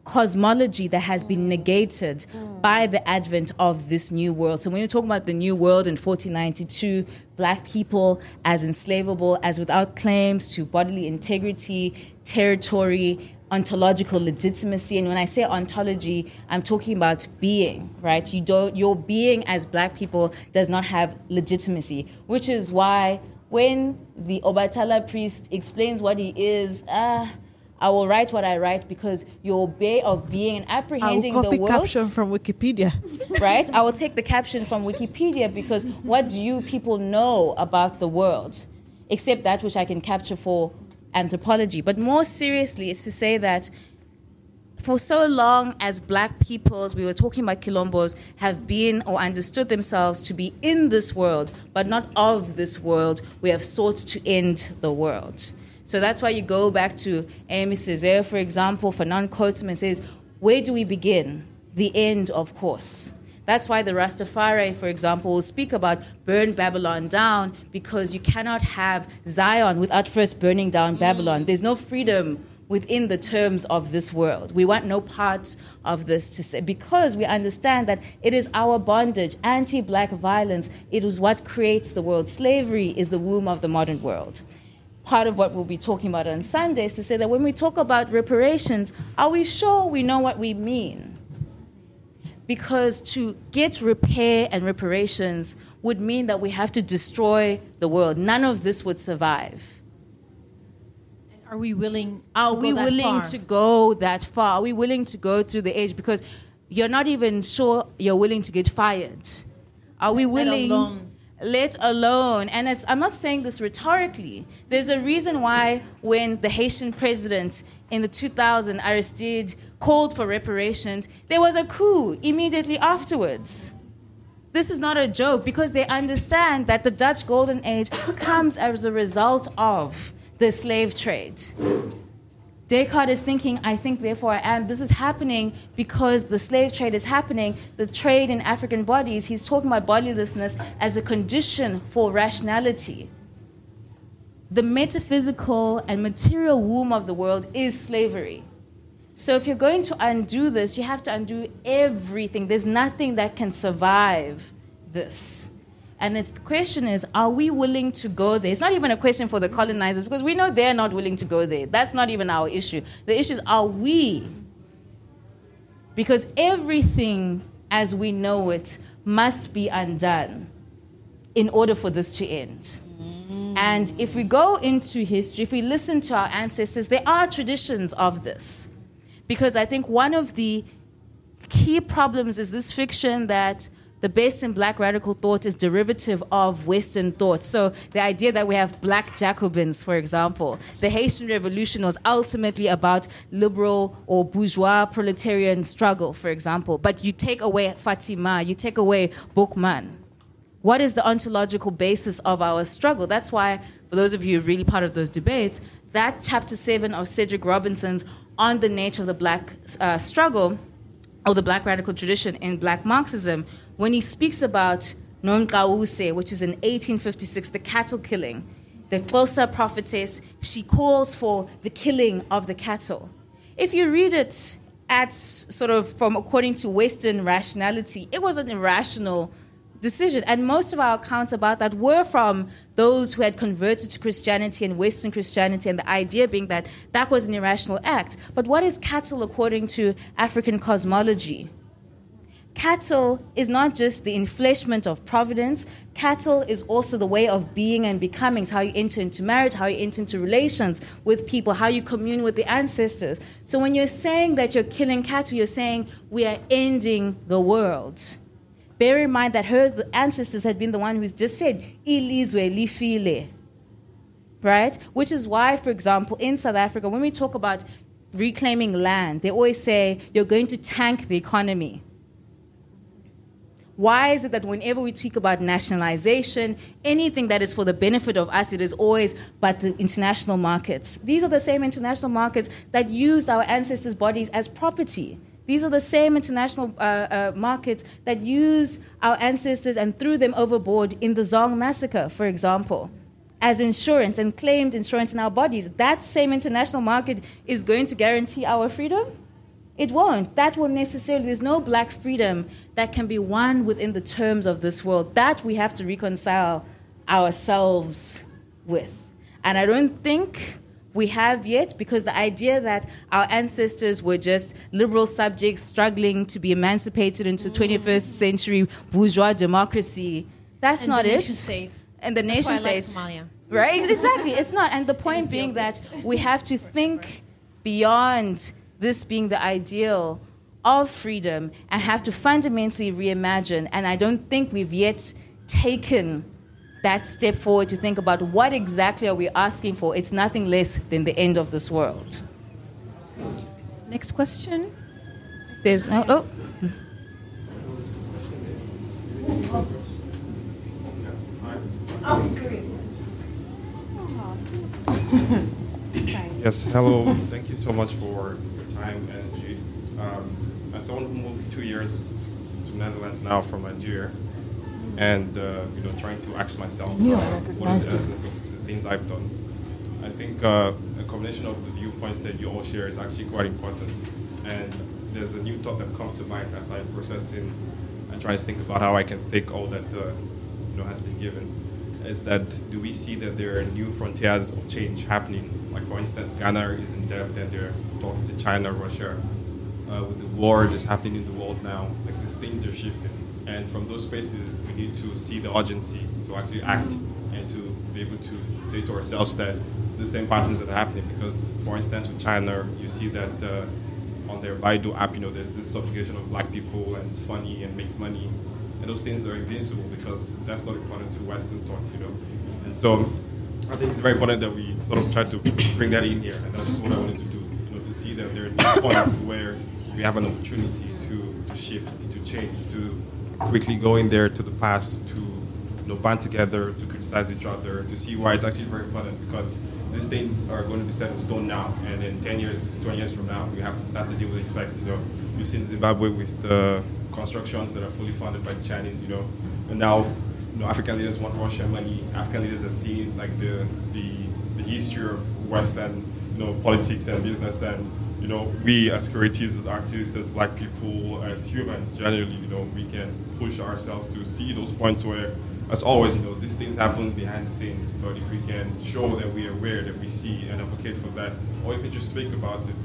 cosmology that has been mm. negated mm. by the advent of this new world. So when you're talking about the new world in 1492, black people as enslavable, as without claims to bodily integrity, territory, ontological legitimacy. And when I say ontology, I'm talking about being, right? You don't your being as black people does not have legitimacy, which is why when the Obatala priest explains what he is, ah, I will write what I write because your way of being and apprehending I will copy the world caption from Wikipedia. right? I will take the caption from Wikipedia because what do you people know about the world? Except that which I can capture for anthropology. But more seriously, it's to say that for so long as black peoples, we were talking about Kilombos, have been or understood themselves to be in this world, but not of this world, we have sought to end the world. So that's why you go back to Aimé Césaire, for example, Fanon quotes him and says, Where do we begin? The end, of course. That's why the Rastafari, for example, will speak about burn Babylon down because you cannot have Zion without first burning down Babylon. Mm. There's no freedom within the terms of this world. We want no part of this to say because we understand that it is our bondage, anti-black violence. It is what creates the world. Slavery is the womb of the modern world. Part of what we'll be talking about on Sunday is to say that when we talk about reparations, are we sure we know what we mean? because to get repair and reparations would mean that we have to destroy the world. None of this would survive. Are we willing? Are to go we that willing far? to go that far? Are we willing to go through the age? Because you're not even sure you're willing to get fired. Are we Let willing? alone- Let alone, and it's, I'm not saying this rhetorically. There's a reason why when the Haitian president in the 2000 Aristide called for reparations, there was a coup immediately afterwards. This is not a joke because they understand that the Dutch Golden Age comes as a result of the slave trade. Descartes is thinking, I think, therefore I am. This is happening because the slave trade is happening, the trade in African bodies. He's talking about bodilessness as a condition for rationality. The metaphysical and material womb of the world is slavery. So if you're going to undo this, you have to undo everything. There's nothing that can survive this. And it's, the question is, are we willing to go there? It's not even a question for the colonizers because we know they're not willing to go there. That's not even our issue. The issue is, are we? Because everything as we know it must be undone in order for this to end. Mm. And if we go into history, if we listen to our ancestors, there are traditions of this. Because I think one of the key problems is this fiction that the best in black radical thought is derivative of Western thought. So the idea that we have black Jacobins, for example, the Haitian Revolution was ultimately about liberal or bourgeois proletarian struggle, for example. But you take away Fatiman, you take away Boukman. What is the ontological basis of our struggle? That's why, for those of you who are really part of those debates, that chapter seven of Cedric Robinson's on the nature of the black uh, struggle or the black radical tradition in black Marxism, when he speaks about Nongqawuse, which is in 1856, the cattle killing, the Xhosa prophetess, she calls for the killing of the cattle. If you read it at sort of from according to Western rationality, it was an irrational decision. And most of our accounts about that were from those who had converted to Christianity and Western Christianity, and the idea being that that was an irrational act. But what is cattle according to African cosmology? Cattle is not just the infleshment of providence. Cattle is also the way of being and becoming. It's how you enter into marriage, how you enter into relations with people, how you commune with the ancestors. So when you're saying that you're killing cattle, you're saying we are ending the world. Bear in mind that her ancestors had been the one who's just said, Ilizwe lifile. Right? Which is why, for example, in South Africa, when we talk about reclaiming land, they always say you're going to tank the economy. Why is it that whenever we talk about nationalization, anything that is for the benefit of us, it is always but the international markets? These are the same international markets that used our ancestors' bodies as property. These are the same international uh, uh, markets that used our ancestors and threw them overboard in the Zong massacre, for example, as insurance and claimed insurance in our bodies. That same international market is going to guarantee our freedom? It won't. That will necessarily, there's no black freedom that can be won within the terms of this world. That we have to reconcile ourselves with. And I don't think we have yet because the idea that our ancestors were just liberal subjects struggling to be emancipated into 21st mm. century bourgeois democracy that's and not it state. and the nation state like right exactly it's not and the point being that we have to think beyond this being the ideal of freedom and have to fundamentally reimagine and i don't think we've yet taken that step forward to think about what exactly are we asking for, it's nothing less than the end of this world. Next question. There's no, oh. yes, hello. Thank you so much for your time and energy. Um, as someone who moved two years to Netherlands now from Nigeria, and uh, you know trying to ask myself uh, what is the essence of the things I've done. I think uh, a combination of the viewpoints that you all share is actually quite important. And there's a new thought that comes to mind as I process in and try to think about how I can take all that uh, you know has been given. Is that do we see that there are new frontiers of change happening? Like for instance, Ghana is in debt and they're talking to China, Russia. Uh, with the war that's happening in the world now, like these things are shifting and from those spaces, we need to see the urgency to actually act and to be able to say to ourselves that the same patterns that are happening. Because, for instance, with China, you see that uh, on their Baidu app, you know, there's this subjugation of black people and it's funny and makes money. And those things are invincible because that's not important to Western thought, you know. And so I think it's very important that we sort of try to bring that in here. And that's just what I wanted to do, you know, to see that there are points where we have an opportunity to, to shift, to change, to quickly go in there to the past to you know, band together, to criticize each other, to see why it's actually very important because these things are going to be set in stone now, and in 10 years, 20 years from now, we have to start to deal with the effects. You know, you see in Zimbabwe with the constructions that are fully funded by the Chinese. You know, and now know, African leaders want Russian money. African leaders are seeing like the the, the history of Western you know politics and business and you know, we as creatives, as artists, as black people, as humans, generally, you know, we can push ourselves to see those points where, as always, you know, these things happen behind the scenes. But if we can show that we are aware, that we see and advocate for that, or if we just speak about it.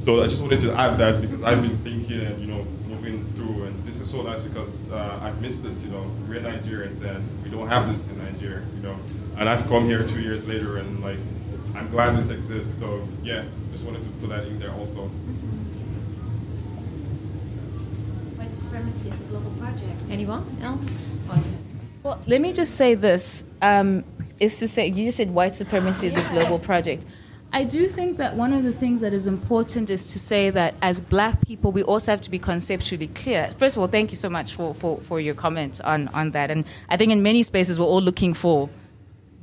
So I just wanted to add that because I've been thinking and, you know, moving through, and this is so nice because uh, I've missed this, you know, we're Nigerians and we don't have this in Nigeria, you know. And I've come here two years later and, like, I'm glad this exists. So, yeah, just wanted to put that in there also. White supremacy is a global project. Anyone else? Well, let me just say this. Um, is to say, you just said white supremacy is a global project. I do think that one of the things that is important is to say that as black people, we also have to be conceptually clear. First of all, thank you so much for, for, for your comments on, on that. And I think in many spaces, we're all looking for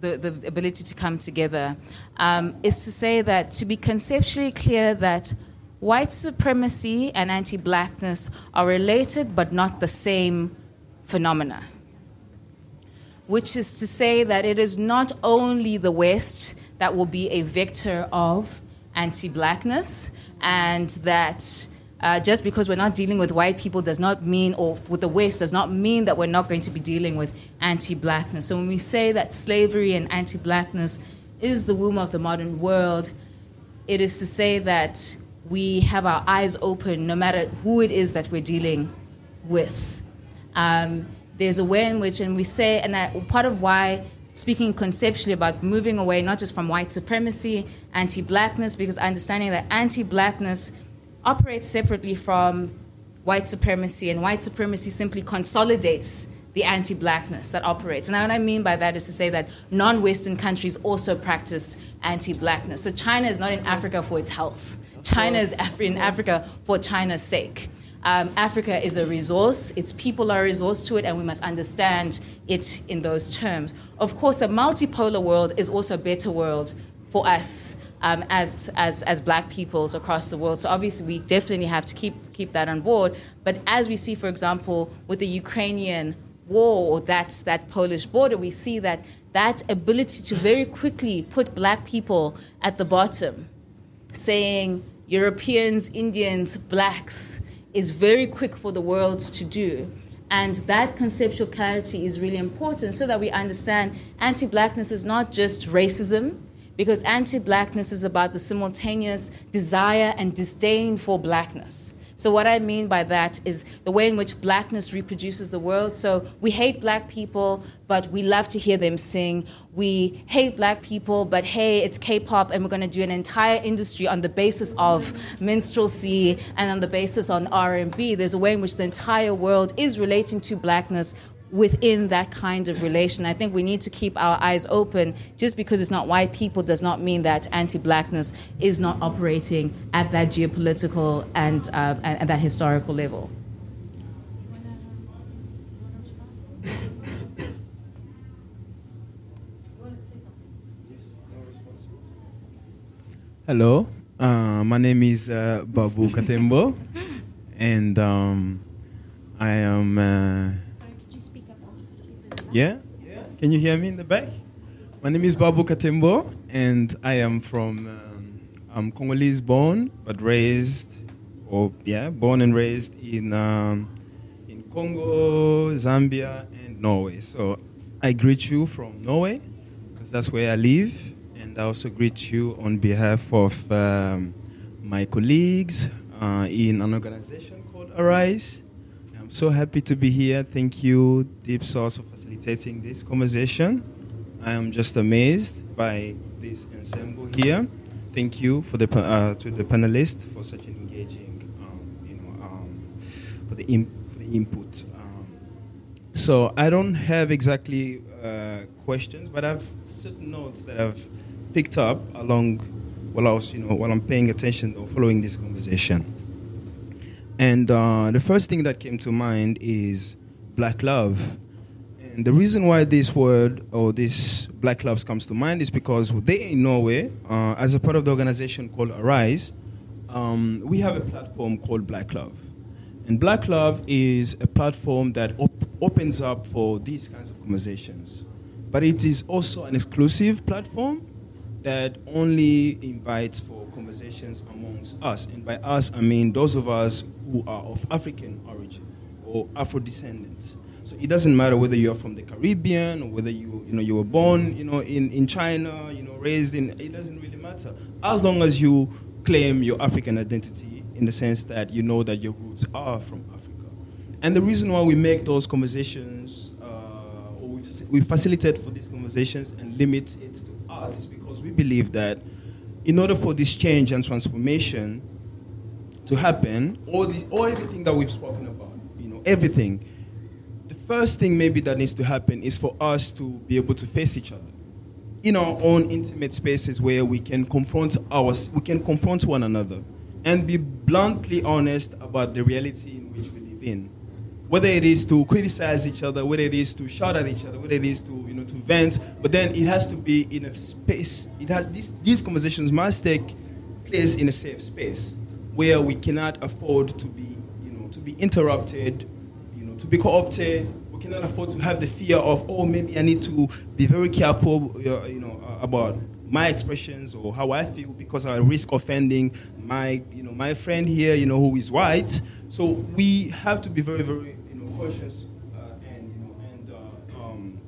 the, the ability to come together, um, is to say that to be conceptually clear that white supremacy and anti blackness are related but not the same phenomena. Which is to say that it is not only the West that will be a vector of anti blackness, and that uh, just because we're not dealing with white people does not mean, or with the West, does not mean that we're not going to be dealing with anti blackness. So when we say that slavery and anti blackness is the womb of the modern world, it is to say that we have our eyes open no matter who it is that we're dealing with. Um, there's a way in which, and we say, and that part of why speaking conceptually about moving away not just from white supremacy, anti blackness, because understanding that anti blackness operates separately from white supremacy, and white supremacy simply consolidates the anti blackness that operates. And what I mean by that is to say that non Western countries also practice anti blackness. So China is not in Africa for its health, China is in Africa for China's sake. Um, Africa is a resource, its people are a resource to it, and we must understand it in those terms. Of course, a multipolar world is also a better world for us um, as, as, as black peoples across the world. So obviously, we definitely have to keep, keep that on board. But as we see, for example, with the Ukrainian war or that, that Polish border, we see that that ability to very quickly put black people at the bottom, saying Europeans, Indians, blacks, is very quick for the world to do. And that conceptual clarity is really important so that we understand anti blackness is not just racism, because anti blackness is about the simultaneous desire and disdain for blackness. So, what I mean by that is the way in which blackness reproduces the world. So, we hate black people, but we love to hear them sing. We hate black people, but hey, it's K pop, and we're going to do an entire industry on the basis of minstrelsy and on the basis on R&B. There's a way in which the entire world is relating to blackness within that kind of relation. I think we need to keep our eyes open. Just because it's not white people does not mean that anti-blackness is not operating at that geopolitical and, uh, and, that historical level. Hello, uh, my name is uh, Babu Katembo, and um, I am uh, yeah? Can you hear me in the back? My name is Babu Katembo, and I am from, um, I'm Congolese born, but raised, or yeah, born and raised in, um, in Congo, Zambia, and Norway. So I greet you from Norway, because that's where I live, and I also greet you on behalf of um, my colleagues uh, in an organization called Arise. I'm so happy to be here. Thank you, Dipsaus, for facilitating this conversation. I am just amazed by this ensemble here. Thank you for the uh, to the panelists for such an engaging, um, you know, um, for the, for the input. Um, so I don't have exactly uh, questions, but I've certain notes that I've picked up along while I was, you know, while I'm paying attention or following this conversation. And uh, the first thing that came to mind is black love. And the reason why this word or this Black Loves comes to mind is because they in Norway, uh, as a part of the organization called Arise, um, we have a platform called Black Love. And Black Love is a platform that op- opens up for these kinds of conversations. But it is also an exclusive platform that only invites for conversations amongst us. And by us, I mean those of us who are of African origin or Afro descendants. So it doesn't matter whether you're from the Caribbean or whether you, you know, you were born, you know, in, in China, you know, raised in, it doesn't really matter. As long as you claim your African identity in the sense that you know that your roots are from Africa. And the reason why we make those conversations, uh, or we, we facilitate for these conversations and limit it to us is because we believe that in order for this change and transformation to happen, all, this, all everything that we've spoken about, you know, everything, first thing maybe that needs to happen is for us to be able to face each other in our own intimate spaces where we can confront our we can confront one another and be bluntly honest about the reality in which we live in. Whether it is to criticize each other whether it is to shout at each other whether it is to you know to vent but then it has to be in a space it has these, these conversations must take place in a safe space where we cannot afford to be you know to be interrupted to be co-opted. We cannot afford to have the fear of, oh, maybe I need to be very careful, you know, uh, about my expressions or how I feel because I risk offending my, you know, my friend here, you know, who is white. So we have to be very, very, you know, cautious uh, uh, um,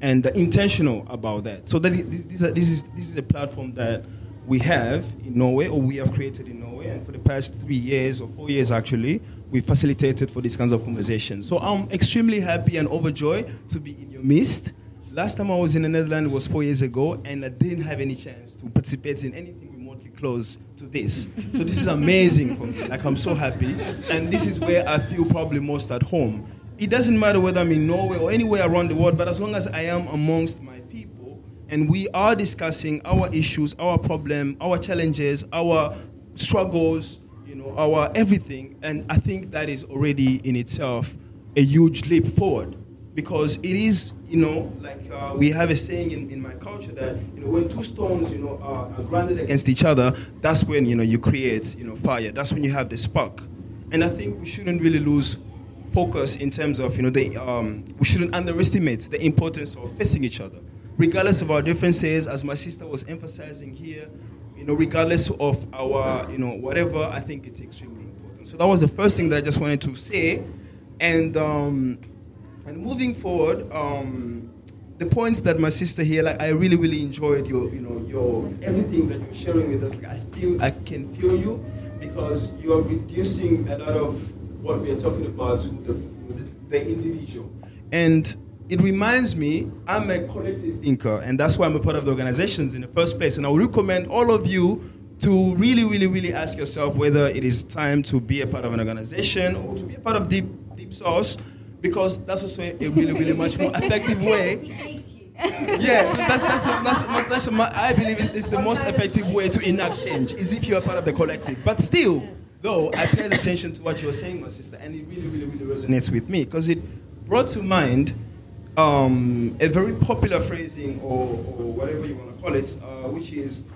and intentional about that. So that this, this, this, is this is a platform that we have in Norway, or we have created in Norway, and for the past three years or four years actually, we facilitated for these kinds of conversations. So I'm extremely happy and overjoyed to be in your midst. Last time I was in the Netherlands was four years ago, and I didn't have any chance to participate in anything remotely close to this. So this is amazing for me. Like I'm so happy, and this is where I feel probably most at home. It doesn't matter whether I'm in Norway or anywhere around the world, but as long as I am amongst my people, and we are discussing our issues, our problem, our challenges, our struggles, you know, our everything, and I think that is already in itself a huge leap forward because it is, you know, like uh, we have a saying in, in my culture that, you know, when two stones, you know, are, are grounded against each other, that's when, you know, you create, you know, fire. That's when you have the spark. And I think we shouldn't really lose focus in terms of, you know, the, um, we shouldn't underestimate the importance of facing each other. Regardless of our differences, as my sister was emphasizing here, you know, regardless of our, you know, whatever, I think it's extremely important. So that was the first thing that I just wanted to say. And, um, and moving forward, um, the points that my sister here, like I really, really enjoyed your, you know, your everything that you're sharing with us. Like I feel, I can feel you because you are reducing a lot of what we are talking about to the, the, the individual. And it reminds me, I'm a collective thinker, and that's why I'm a part of the organizations in the first place. And I would recommend all of you to really, really, really ask yourself whether it is time to be a part of an organization or to be a part of Deep Dipsaus because that's also a really, really much more effective way. yes, that's, that's, that's, that's, that's my, I believe it's, it's the most effective way to enact change is if you're part of the collective. But still, though, I paid attention to what you were saying, my sister, and it really, really, really resonates with me because it brought to mind um, a very popular phrasing or, or whatever you want to call it, uh, which is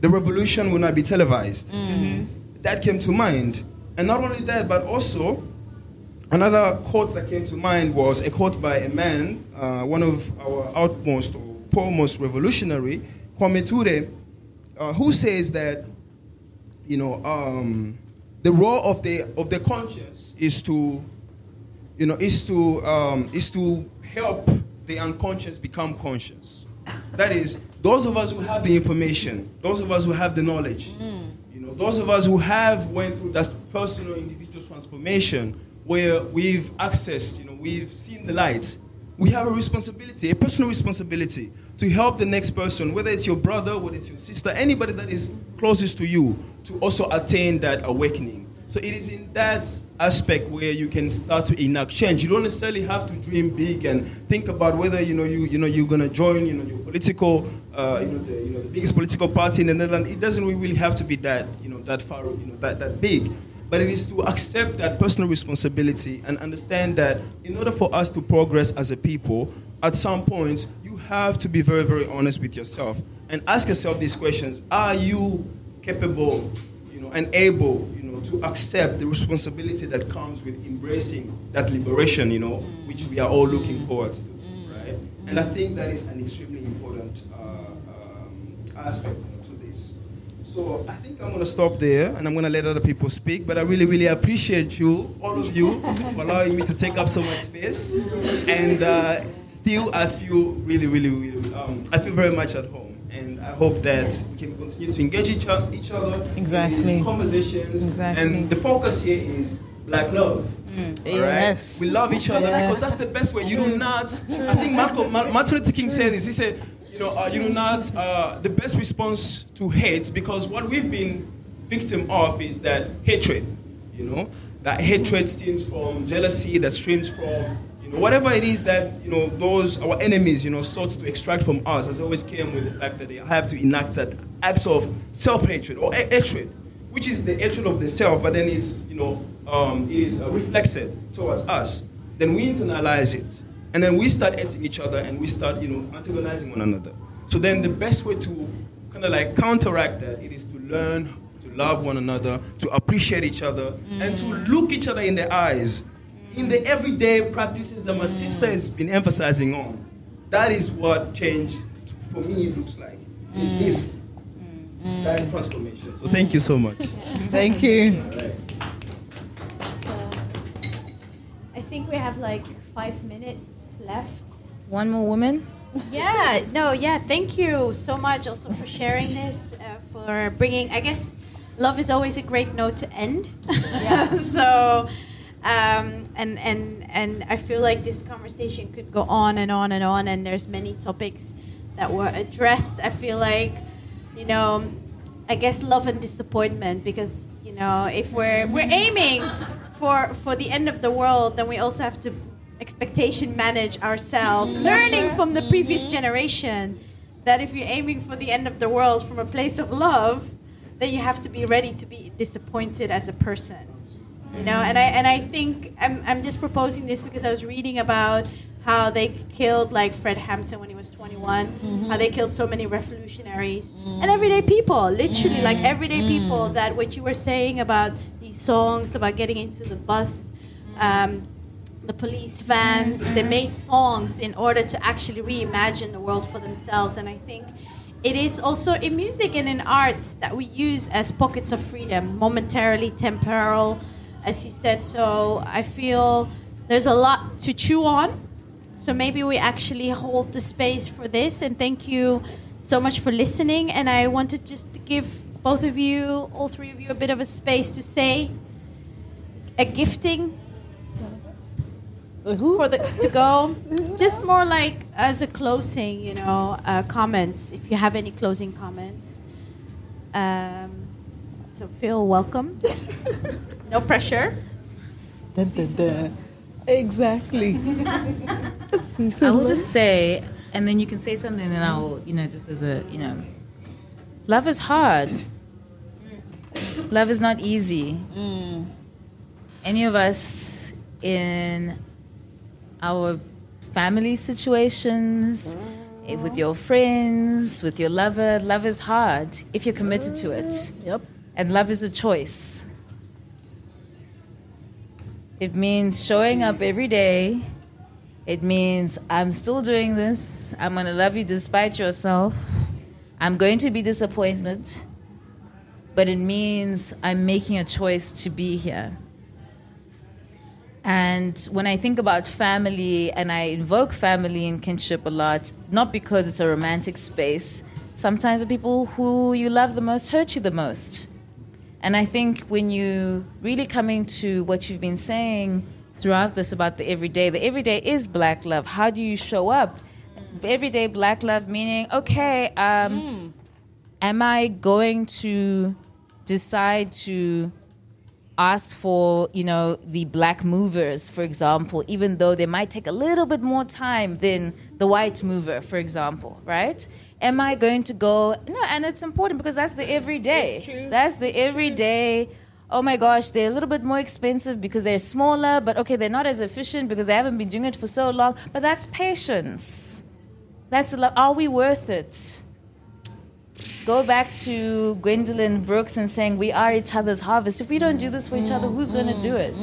the revolution will not be televised. Mm-hmm. That came to mind. And not only that, but also Another quote that came to mind was a quote by a man, uh, one of our outmost or foremost revolutionary, Kwame Ture, uh, who says that, you know, um, the role of the of the conscious is to, you know, is to um, is to help the unconscious become conscious. That is, those of us who have the information, those of us who have the knowledge, mm. you know, those of us who have went through that personal individual transformation where we've accessed, you know, we've seen the light, we have a responsibility, a personal responsibility to help the next person, whether it's your brother, whether it's your sister, anybody that is closest to you, to also attain that awakening. So it is in that aspect where you can start to enact change. You don't necessarily have to dream big and think about whether you know you you know you're gonna join you know your political uh, you know the you know the biggest political party in the Netherlands. It doesn't really have to be that you know that far you know that that big but it is to accept that personal responsibility and understand that in order for us to progress as a people, at some point, you have to be very, very honest with yourself and ask yourself these questions. Are you capable, you know, and able, you to accept the responsibility that comes with embracing that liberation, you know, which we are all looking forward to, right? And I think that is an extremely important uh, um, aspect to this. so I think I'm going to stop there and I'm going to let other people speak. But I really, really appreciate you, all of you, for allowing me to take up so much space. And uh, still, I feel really, really, really, um, I feel very much at home. And I hope that we can continue to engage each, each other exactly. in these conversations. Exactly. And the focus here is black love. Mm. Yes. We love each other yes. because that's the best way. You do not. I think Marco, Martin Luther King said this. He said, you know, uh, you do not, uh, the best response to hate, because what we've been victim of is that hatred, you know, that hatred stems from jealousy, that streams from, you know, whatever it is that, you know, those, our enemies, you know, sought to extract from us, has always came with the fact that they have to enact that acts of self-hatred or hatred, which is the hatred of the self, but then is, you know, um, it is uh, reflected towards us. Then we internalize it and then we start hating each other and we start, you know, antagonizing one another. So then the best way to kind of like counteract that it is to learn to love one another, to appreciate each other, mm. and to look each other in the eyes. In the everyday practices that my sister has been emphasizing on. That is what change for me looks like. Is mm. this mm. that transformation. So thank you so much. thank you. So, I think we have like five minutes left. One more woman? Yeah, no, yeah, thank you so much also for sharing this, uh, for bringing, I guess love is always a great note to end. Yeah. so, Um, and and and I feel like this conversation could go on and on and on, and there's many topics that were addressed. I feel like, you know, I guess love and disappointment because you know if we're we're aiming for for the end of the world, then we also have to expectation manage ourselves, learning from the previous generation that if you're aiming for the end of the world from a place of love, then you have to be ready to be disappointed as a person you know? And i and i think i'm, I'm just proposing this because i was reading about how they killed like fred hampton when he was 21 Mm-hmm. how they killed so many revolutionaries and everyday people literally like Mm-hmm. everyday people that what you were saying about these songs about getting into the bus um, the police vans they made songs in order to actually reimagine the world for themselves. And i think it is also in music and in arts that we use as pockets of freedom momentarily temporal as you said so i feel there's a lot to chew on so maybe we actually hold the space for this and thank you so much for listening and i wanted just to give both of you all three of you a bit of a space to say a gifting for the to go. Just more like as a closing, you know, uh, comments. If you have any closing comments, um, so feel welcome. no pressure. Dun, dun, dun. Exactly. I will just say, and then you can say something, and I will, you know, just as a, you know, love is hard. Love is not easy. Any of us in our family situations, eh, with your friends, with your lover, love is hard if you're committed to it. Yep. And love is a choice. It means showing up every day. It means I'm still doing this. I'm going to love you despite yourself. I'm going to be disappointed. But it means I'm making a choice to be here. And when I think about family and I invoke family and kinship a lot, not because it's a romantic space, sometimes the people who you love the most hurt you the most. And I think when you really coming to what you've been saying throughout this about the everyday, the everyday is black love. How do you show up? Everyday black love meaning, okay, um, am I going to decide to ask for, you know, the black movers, for example, even though they might take a little bit more time than the white mover, for example, right? Am I going to go? No, and it's important because that's the everyday. That's the everyday. Oh my gosh, they're a little bit more expensive because they're smaller, but okay, they're not as efficient because they haven't been doing it for so long. But that's patience. That's a lo- are we worth it? Go back to Gwendolyn Brooks and saying we are each other's harvest. If we don't do this for each other, who's going to do it?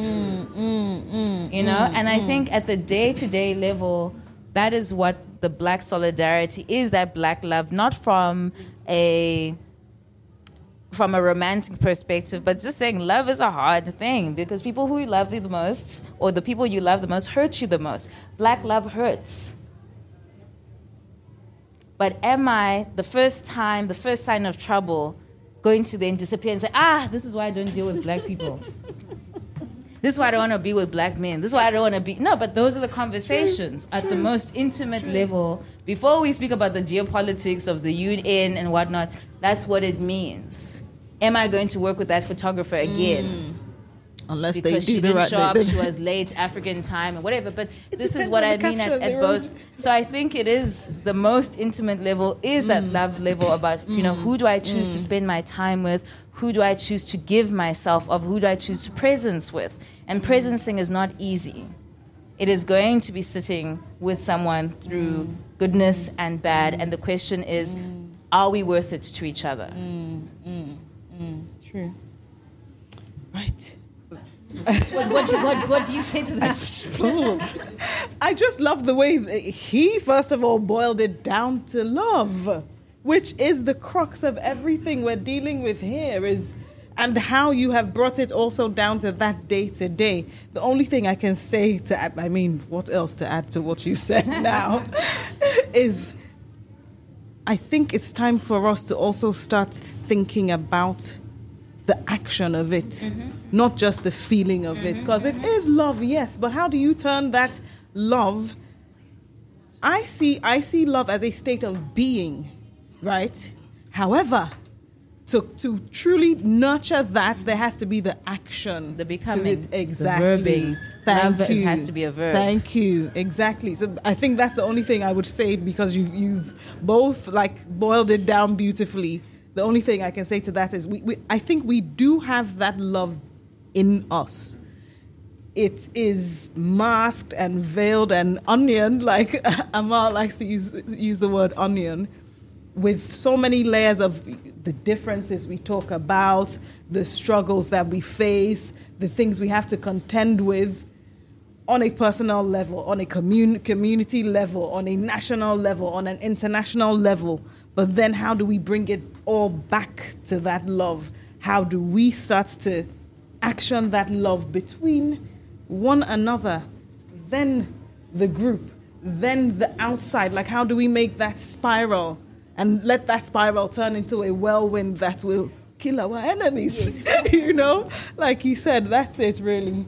you know, and I think at the day to day level, that is what the black solidarity is. That black love, not from a from a romantic perspective, but just saying love is a hard thing because people who you love you the most, or the people you love the most, hurt you the most. Black love hurts. But am I the first time, the first sign of trouble, going to then disappear and say, ah, this is why I don't deal with black people? this is why I don't want to be with black men. This is why I don't want to be. No, but those are the conversations at the most intimate level. Before we speak about the geopolitics of the UN and whatnot, that's what it means. Am I going to work with that photographer again? Mm. Unless because they do she the didn't right show up, she was late, African time, and whatever. But this is what I mean at, at both. So I think it is the most intimate level is that Mm. love level about you know who do I choose to mm. spend my time with, who do I choose to give myself of, who do I choose to presence with, and mm. presencing is not easy. It is going to be sitting with someone through mm. goodness and bad, and the question is, are we worth it to each other? True. Right. What, what, what, what do you say to that? I just love the way he, first of all, boiled it down to love, which is the crux of everything we're dealing with here. Is and how you have brought it also down to that day to day. The only thing I can say to add, I mean, what else to add to what you said now, is I think it's time for us to also start thinking about the action of it, mm-hmm. Not just the feeling of it. Mm-hmm. Because it is love, yes, but how do you turn that love? I see, I see love as a state of being, right? However, to, to truly nurture that, there has to be the action. The becoming, it. the verbing. Thank Love you. has to be a verb. Thank you. Exactly. So I think that's the only thing I would say because you've, you've both like boiled it down beautifully. The only thing I can say to that is we, we I think we do have that love in us. It is masked and veiled and onion, like Amal likes to use use the word onion, with so many layers of the differences we talk about, the struggles that we face, the things we have to contend with on a personal level, on a commun- community level, on a national level, on an international level. But then, how do we bring it all back to that love? How do we start to action that love between one another, then the group, then the outside? Like, how do we make that spiral and let that spiral turn into a whirlwind that will kill our enemies? you know, like you said, that's it, really.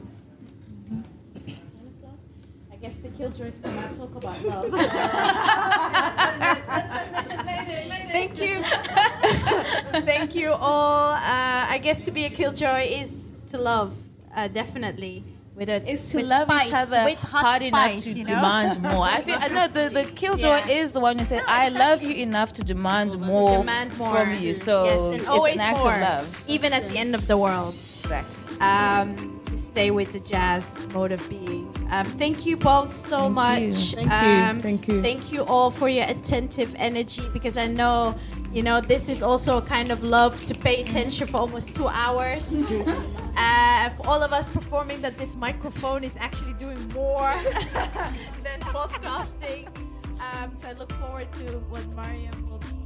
I guess the killjoys cannot talk about love. Thank you. Thank you all. Uh, I guess to be a killjoy is to love, uh, definitely. With a, is to with love spice, each other with hot hard enough to you know? demand more. I feel I know the, the killjoy Yeah. is the one who said, I love you enough to demand more, Demand more from you. So yes, it's an act more, of love. even at the end of the world. Exactly. um, stay with the jazz mode of being. Um, thank you both so Thank much. you. Thank you. Um, Thank you. Thank you all for your attentive energy because I know, you know, this is also a kind of love to pay attention for almost two hours. uh, for all of us performing that this microphone is actually doing more than podcasting. Um, so I look forward to what Mariam will be